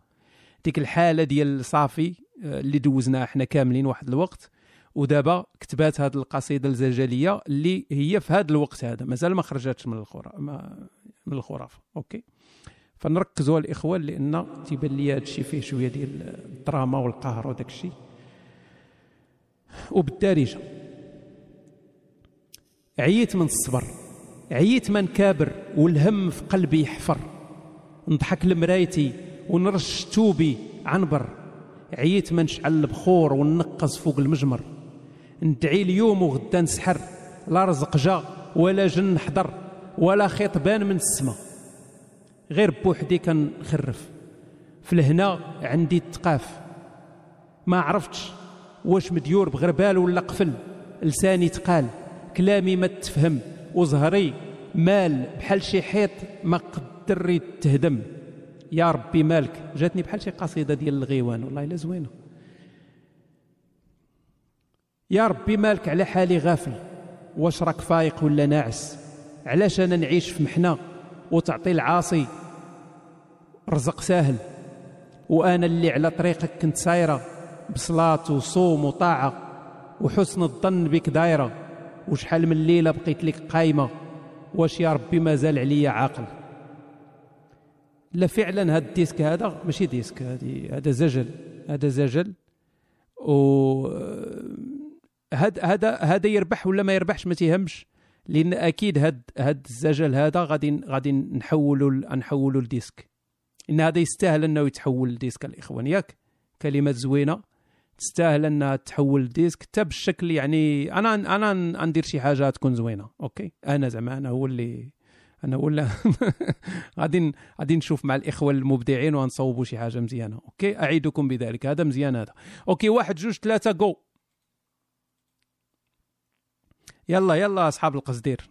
ديك الحالة ديال صافي آه، اللي دوزناها إحنا كاملين واحد الوقت. ودابا كتبات هذه القصيدة الزجليه اللي هي في هذا الوقت هذا. مازال ما خرجتش من الخرافه من الخرافة. أوكي؟ فنركزوا على الاخوان لأن تيبان لي هذا الشيء فيه شوية ديال الدراما والقهر وداك الشيء وبالدارجه عييت من الصبر عييت من كابر والهم في قلبي يحفر. نضحك لمرايتي ونرش توبي عنبر عييت ما نشعل البخور وننقص فوق المجمر. ندعي اليوم وغدا نسحر. لا رزق جا ولا جن حضر ولا خيط بان من السما. غير بوحدي كنخرف. في الهنا عندي التقاف ما عرفتش واش مديور بغربال ولا قفل؟ لساني تقال كلامي ما تفهم وزهري مال بحال شي حيط ما قدر يتهدم. يا ربي مالك جاتني بحال شي قصيدة ديال الغيوان والله إلا زوينة. يا ربي مالك على حالي غافل. واش راك فايق ولا ناعس؟ علاش أنا نعيش في محنة وتعطي العاصي رزق ساهل؟ وأنا اللي على طريقك كنت سايرة بصلاة وصوم وطاعة وحسن الظن بك دايرة. وشحال من ليله بقيت لك قايمة؟ واش يا ربي مازال عليا عاقل؟ لا فعلا هاد ال disque هذا ماشي disque هادي هذا زجل هذا زجل. و هذا هذا هذا يربح ولا ما يربحش؟ ما تيهمش. لأن أكيد هاد هاد الزجل هذا غادي غادي نحولوا نحولوا ل disque. إن هذا يستاهل إنه يتحول ل disque الإخوان. ياك كلمات زوينة. تستاهل انها تحول ل disque حتى بالشكل يعني أنا أنا ندير شي حاجة تكون زوينة. okay؟ أنا زعما أنا هو اللي أنا ولا غادي ن- غادي نشوف مع الإخوة المبدعين ونصوبوا شي حاجة مزيانة. okay؟ أعيدكم بذلك. هذا مزيان هذا. okay؟ واحد جوج ثلاثة جو يلا يلا أصحاب القصدير.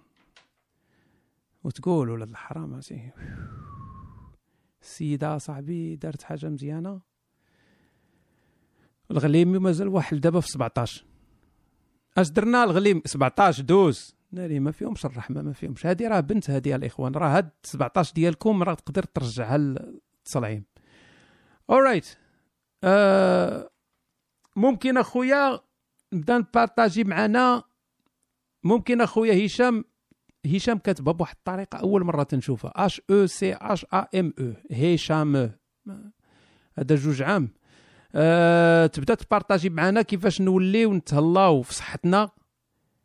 وتقول ولاد الحرام السيده صاحبي دارت حاجة مزيانة؟ الغليمي مازال واحد دابا في 17 أش درنا الغليم؟ 17 دوز. ناري ما فيهمش الرحمة ما فيهمش. هذه راه بنت هذه الإخوان. راه هاد 17 ديالكم راه تقدر ترجعها للتصلعيم اورايت آه ممكن أخويا نبدا نبارطاجي معنا. ممكن أخويا هشام. هشام كاتبها بواحد الطريقة أول مرة تنشوفها. H O C H A M أو هشام. هذا جوج عام. أه تبدا تبارطاجي معنا كيفاش نوليو نتهلاو في صحتنا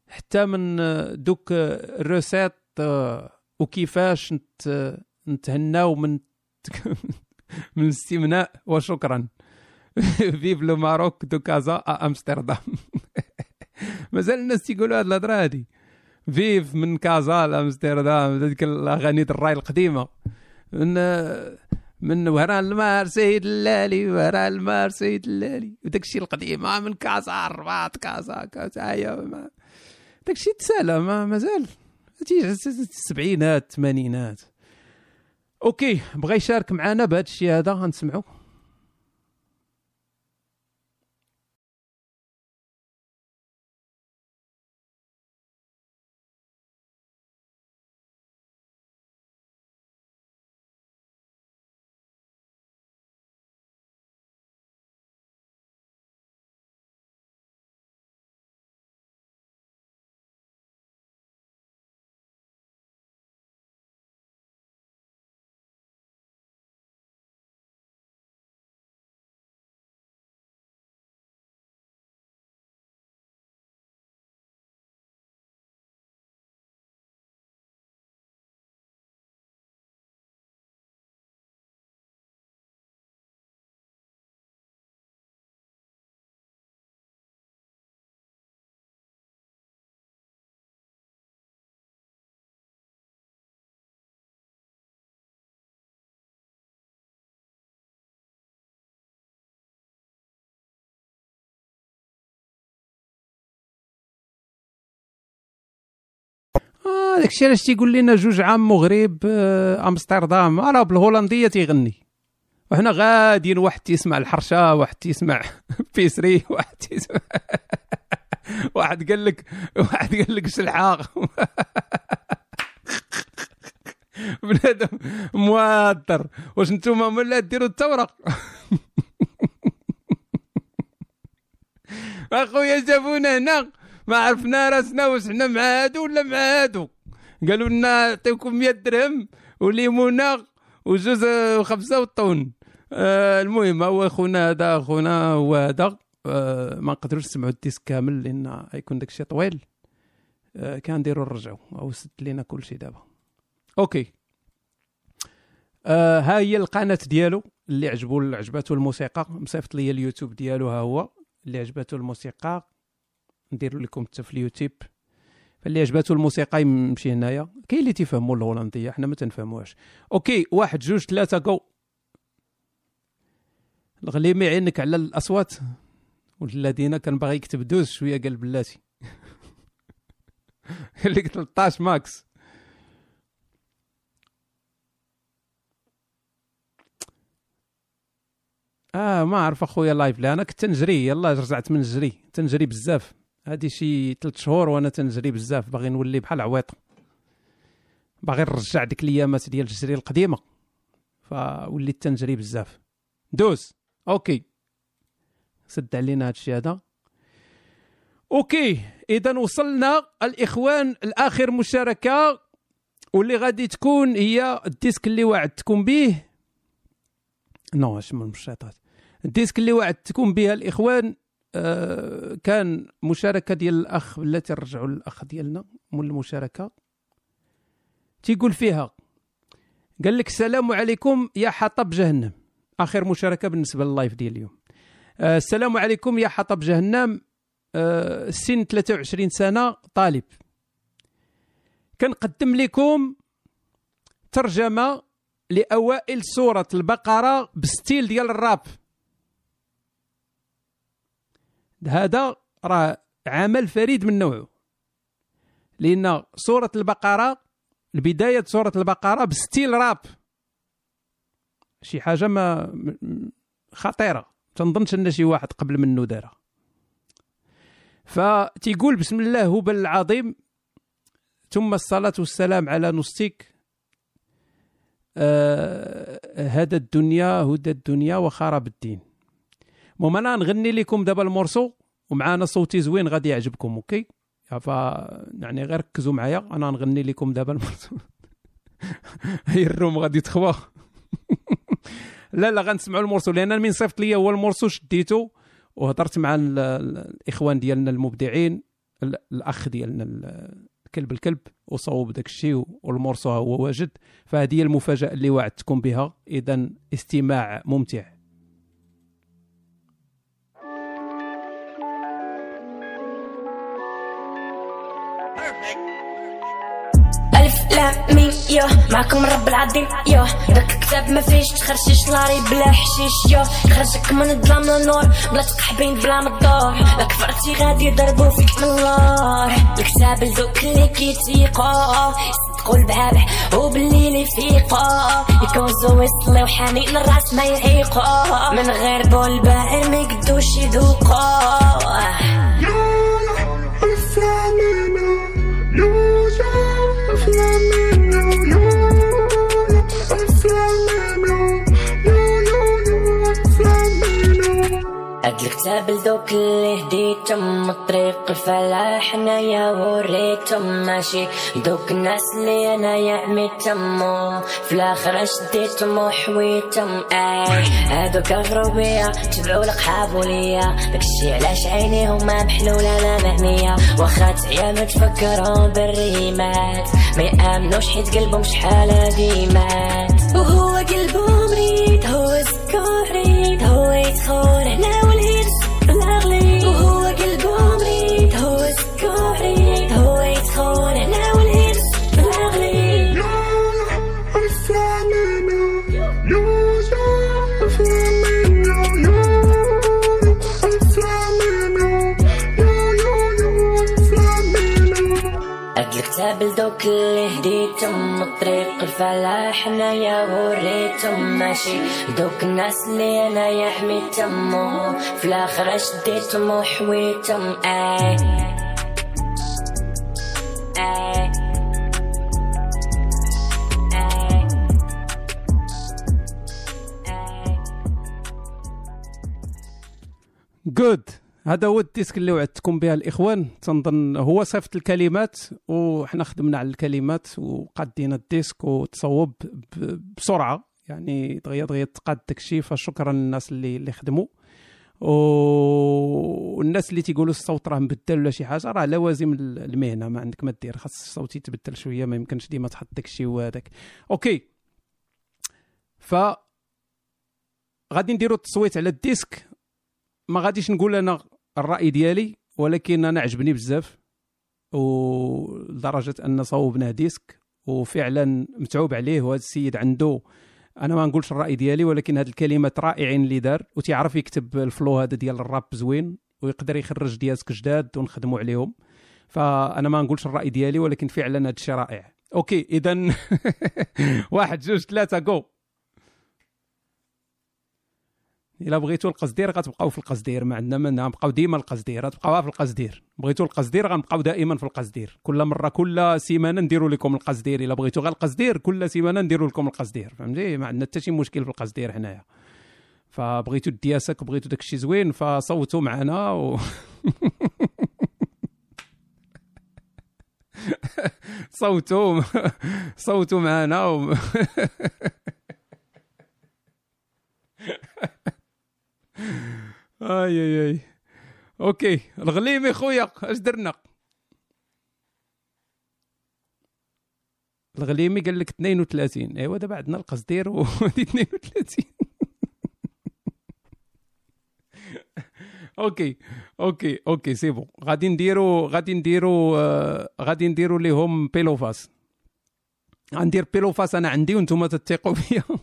حتى من آه، دوك آه، ال recettes آه، وكيفاش نت نتهناو من من الاستمناء وشكرا. vive le Maroc de Casa Amsterdam مازال الناس تيقولوا هاد الهضرة هادي. vive من كازا لامستردام هذيك الأغاني الراي القديمة. من من وهران المار سيد اللالي وهران المار سيد اللالي وداك الشيء القديم من كازا الرباط كازا كازا ايوا ما- داك الشيء تسالى ما مازال. السبعينات الثمانينات okay بغى يشارك معنا بهذا الشيء هذا غنسمعو. داك الشيء علاش تيقول لنا جوج عام مغرب آه، أمستردام. راه بالهولندية تيغني. وحنا غاديين واحد تيسمع الحرشة واحد تيسمع بيسري واحد تيسمع واحد قال لك واحد قال لك شلحاق. بنادم مواتر واش نتوما ولا ديروا الثوره أخويا جابونا هنا. ما عرفنا راسنا واش حنا مع هادو ولا مع هادو. قالوا لنا نعطيكم 100 درهم وليمونه وجوز وخمسه والطون آه المهم هو خونا هذا خونا هو هذا. آه ما نقدروش نسمعوا ال disque كامل لأن يكون داك الشيء طويل. آه كنديروا نرجعوا أو سد لينا كل شيء دابا. okay. آه ها هي القناة ديالو اللي عجبو عجباتو الموسيقى. مصيفط لي اليوتيوب ديالو ها هو اللي عجباتو الموسيقى. نديرو لكم حتى في اليوتيوب. فاللي عجباتو الموسيقى يمشي هنايا. كاين اللي تيفهموا الهولندية حنا ما تنفهموهاش. okay واحد جوج ثلاثة جو الغليمي عينك على الأصوات. والذين كان باغي يكتب دوز شوية قال بلاتي. قال لك 13 max. آه ما عرف أخويا live لا أنا كنت نجري. يلا رجعت من الجري. تنجري بزاف. هادي شي ثلاث شهور وأنا تنجري بزاف باغي نولي بحال عويط باغي نرجع ديك الأيامات ديال الجري القديمة. فوليت تنجري بزاف. دوز! okay. سد علينا هادشي هذا. أوكي. إذا وصلنا الإخوان الآخر مشاركة واللي غادي تكون هي ال disque اللي وعدتكم به. نو اش من المشاطات ال disque اللي وعدتكم بها الإخوان كان مشاركة ديال الأخ التي رجعوا للأخ ديالنا مول المشاركة. تيقول فيها قال لك السلام عليكم يا حطب جهنم. آخر مشاركة بالنسبة لل live ديال اليوم. آه السلام عليكم يا حطب جهنم. آه سن 23 سنة طالب. كنقدم لكم ترجمة لأوائل سورة البقرة بستيل ديال الراب. هذا راه عمل فريد من نوعه. لأن سورة البقرة البداية سورة البقرة بستيل راب. شي حاجة ما خطيرة. تنظنش إن شي واحد قبل منه دارها. فتيقول بسم الله هو العظيم ثم الصلاة والسلام على نصتك آه الدنيا هدى الدنيا وخراب الدين. المهم أنا نغني لكم دابا ال morceau ومعانا صوتي زوين غادي يعجبكم OK؟ ف يعني غير ركزوا معايا أنا نغني لكم دابا ال morceau. هي ال room غادي تخوى. لا لا غنسمعوا ال morceau لأن من صيفط لي هو ال morceau شديته وهضرت مع ال- ال- الإخوان ديالنا المبدعين ال- الأخ ديالنا ال- الكلب الكلب وصوب داك الشيء والمورسو هو واجد. فهذه المفاجأة اللي وعدتكم بها اذا استماع ممتع. ميم يو. معكم رب العظيم يو. داك الكتاب ما فيش تخرجيش لاري بلا حشيش يو. يخرجك من الظلام للنور بلا تقحبين بلا ما تدور لا كفرتي غادي يضربوا فيك من اللور الكتاب لذوك اللي كيتيقوا يصدقوا البعابع وبالليل يفيقوا يكوزوا ويصلي وحامين الراس ما يعيقوا من غير بول باعر ما يقدوش يذوقوا هاد الكتاب لذوك اللي هديتهم الطريق الفلاح انايا وريتهم ماشي. دوك الناس اللي انايا عميتهم في الآخر شديتهم وحويتهم اي هادوك اغربية تبعوا لقحابو ليا داكشي علاش عينيهم ما محلولة لا مهمية واخا تعيانو تفكروا بالريمات. ما يأمنوش حيت قلبهم شحال هادي مات وهو قلبه الطريق الفلاح انايا وريتهم ماشي. دوك الناس اللي انايا حميتهم في الآخر شديتهم وحويتهم اي اي اي جود هذا هو ال disque اللي وعدتكم بها الإخوان. تنظن هو صيفط الكلمات وحنا خدمنا على الكلمات وقادينا ال disque وتصوب بسرعة. يعني دغيا دغيا تقاد داكشي فشكرا للناس اللي اللي خدموا. والناس اللي تيقولوا الصوت راه مبدل ولا شي حاجة راه لوازم ال- المهنة. ما عندك ما دير خاص الصوت يتبدل شوية ما يمكنش ديما تحط داكشي وهذاك. OK. ف غادي نديروا التصويت على ال disque. ما غاديش نقول أنا الرأي ديالي ولكن أنا عجبني بزاف ولدرجة أن صوبناه disque وفعلا متعوب عليه وهذا السيد عنده أنا ما نقولش الرأي ديالي ولكن هذه الكلمات رائعين اللي دار وتيعرف يكتب ال flow هذا ديال الراب زوين ويقدر يخرج دياسك جداد ونخدموا عليهم. فأنا ما نقولش الرأي ديالي ولكن فعلا هذا الشيء رائع. OK اذا واحد جوج ثلاثة جو إلا بغيتوا القصدير غتبقاو في القصدير ما عندنا من غنبقاو ديما القصدير غتبقاوها في القصدير. بغيتوا القصدير غنبقاو دائما في القصدير. كل مرة كل سيمانة نديروا لكم القصدير. إلا بغيتوا غير القصدير كل سيمانة نديروا لكم القصدير. فهمتي؟ ما عندنا حتى شي مشكل في القصدير حنايا. فبغيتوا الدياسك وبغيتوا داك الشيء زوين فصوتوا معنا و... صوتوا صوتوا معنا و... آي آي آي. OK. الغليمي خويا اش درنا؟ الغليمي قال لك 32 ايوا دابا عندنا القصدير ودي 32 OK OK OK c'est bon غادي نديرو غادي نديرو آه، غادي نديرو ليهم pile ou face غندير pile ou face أنا عندي وأنتم تتيقوا بيا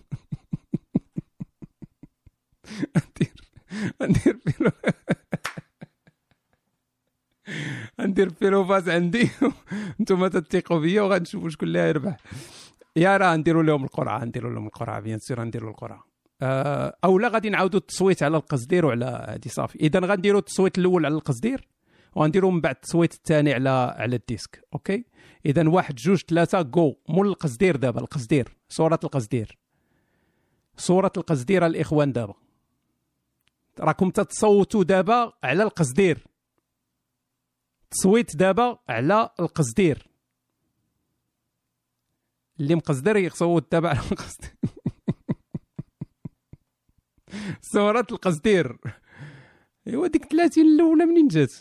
ندير pile ou ندير pile ou face عندي. أنتم تتيقوا بيا وغنشوفوا شكون اللي يربح. يا راه نديروا لهم القرعة نديروا لهم القرعة bien sûr نديروا القرعة. آه، أو لا غادي نعاودوا التصويت على القصدير وعلى هادي صافي. إذا غنديروا التصويت الأول على القصدير وغنديروا من بعد التصويت الثاني على على ال disque OK؟ إذا واحد جوج ثلاثة جو مول القصدير دابا القصدير صورة القصدير. صورة القصدير الإخوان دابا. راكم تتصوتوا دابا على القصدير. تصويت دابا على القصدير. اللي مقصدر يصوت دابا على القصدير. صورة القصدير. ايوا ديك 30 الاولى منين جات؟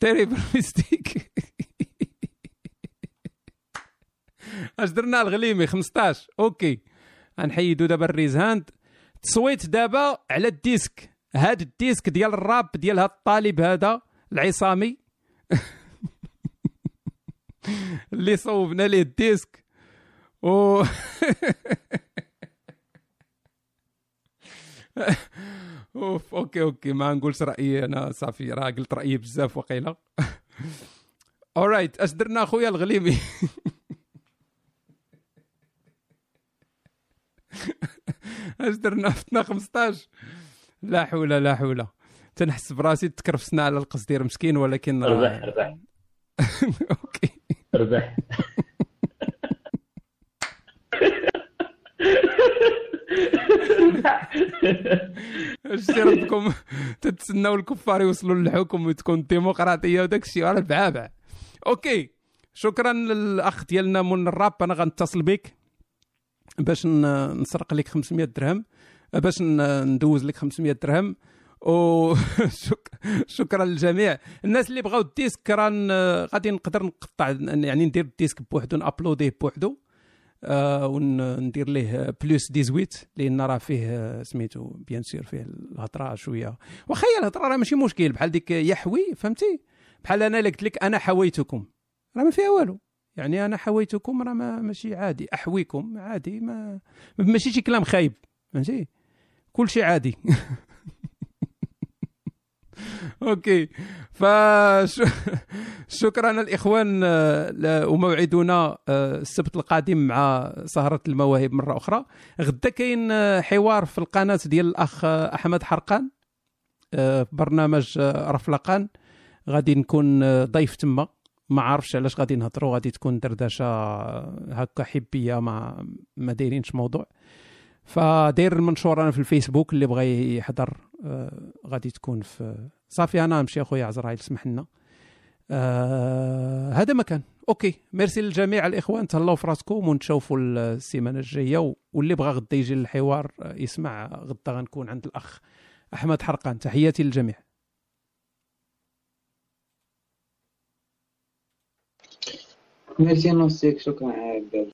terrible mistake اش درنا الغليمي؟ 15 OK. غنحيدو دابا ال raise hand تصويت دابا على ال disque. هاد ال disque ديال الراب ديال هاد الطالب هذا العصامي. اللي صوبنا ليه ال disque. و أوف OK OK ما نقولش رأيي أنا صافي راه قلت رأيي بزاف وقيله all right أش درنا خويا الغليمي؟ اش درنا فتنا 15 لا حول لا حول. تنحس براسي تكرفسنا على القصدير مسكين ولكن ربح ربح. OK. ربح. اش ربكم تتسناو الكفار يوصلوا للحكم وتكون الديمقراطيه وداك الشيء على البعابع OK. شكرا للأخ ديالنا من الراب. أنا غنتصل بك. باش نسرق لك 500 درهم باش ندوز لك 500 درهم. و شك... شكرا للجميع. الناس اللي بغاو ال disque راه ن- غادي نقدر نقطع يعني ندير ال disque بوحدو ن upload يه بوحدو آه وندير ليه plus 18 لأن راه فيه سميتو bien sûr فيه الهضرة شوية. واخا هي الهضرة راه ماشي مشكل بحال ديك يحوي فهمتي؟ بحال أنا اللي قلت لك أنا حويتكم. راه ما فيها والو. يعني أنا حويتكم راه ما ماشي عادي. أحويكم عادي ما ماشي شي كلام خايب فهمتي؟ كل شيء عادي. أوكي. فشكرا الإخوان آه، وموعدنا آه، السبت القادم مع سهرة المواهب مرة أخرى. غدا كاين آه، حوار في القناة ديال الأخ آه، أحمد حرقان آه، برنامج آه، رفلقان. غادي نكون آه، ضيف تما. ما عارفش علاش غادي نهضروا غادي تكون دردشة هكا حبية ما ما دايرينش موضوع. فداير المنشور أنا في الفيسبوك اللي بغى يحضر آه، غادي تكون في صافي أنا نمشي أخويا عزرائيل اسمح لنا آه هذا مكان OK merci للجميع الإخوان تهلاو في راسكم ونتشوفوا السيمانة الجاية واللي بغى غدا يجي للحوار آه، يسمع غدا غنكون عند الأخ أحمد حرقان. تحياتي للجميع. ميرسي نوصيك شكرا على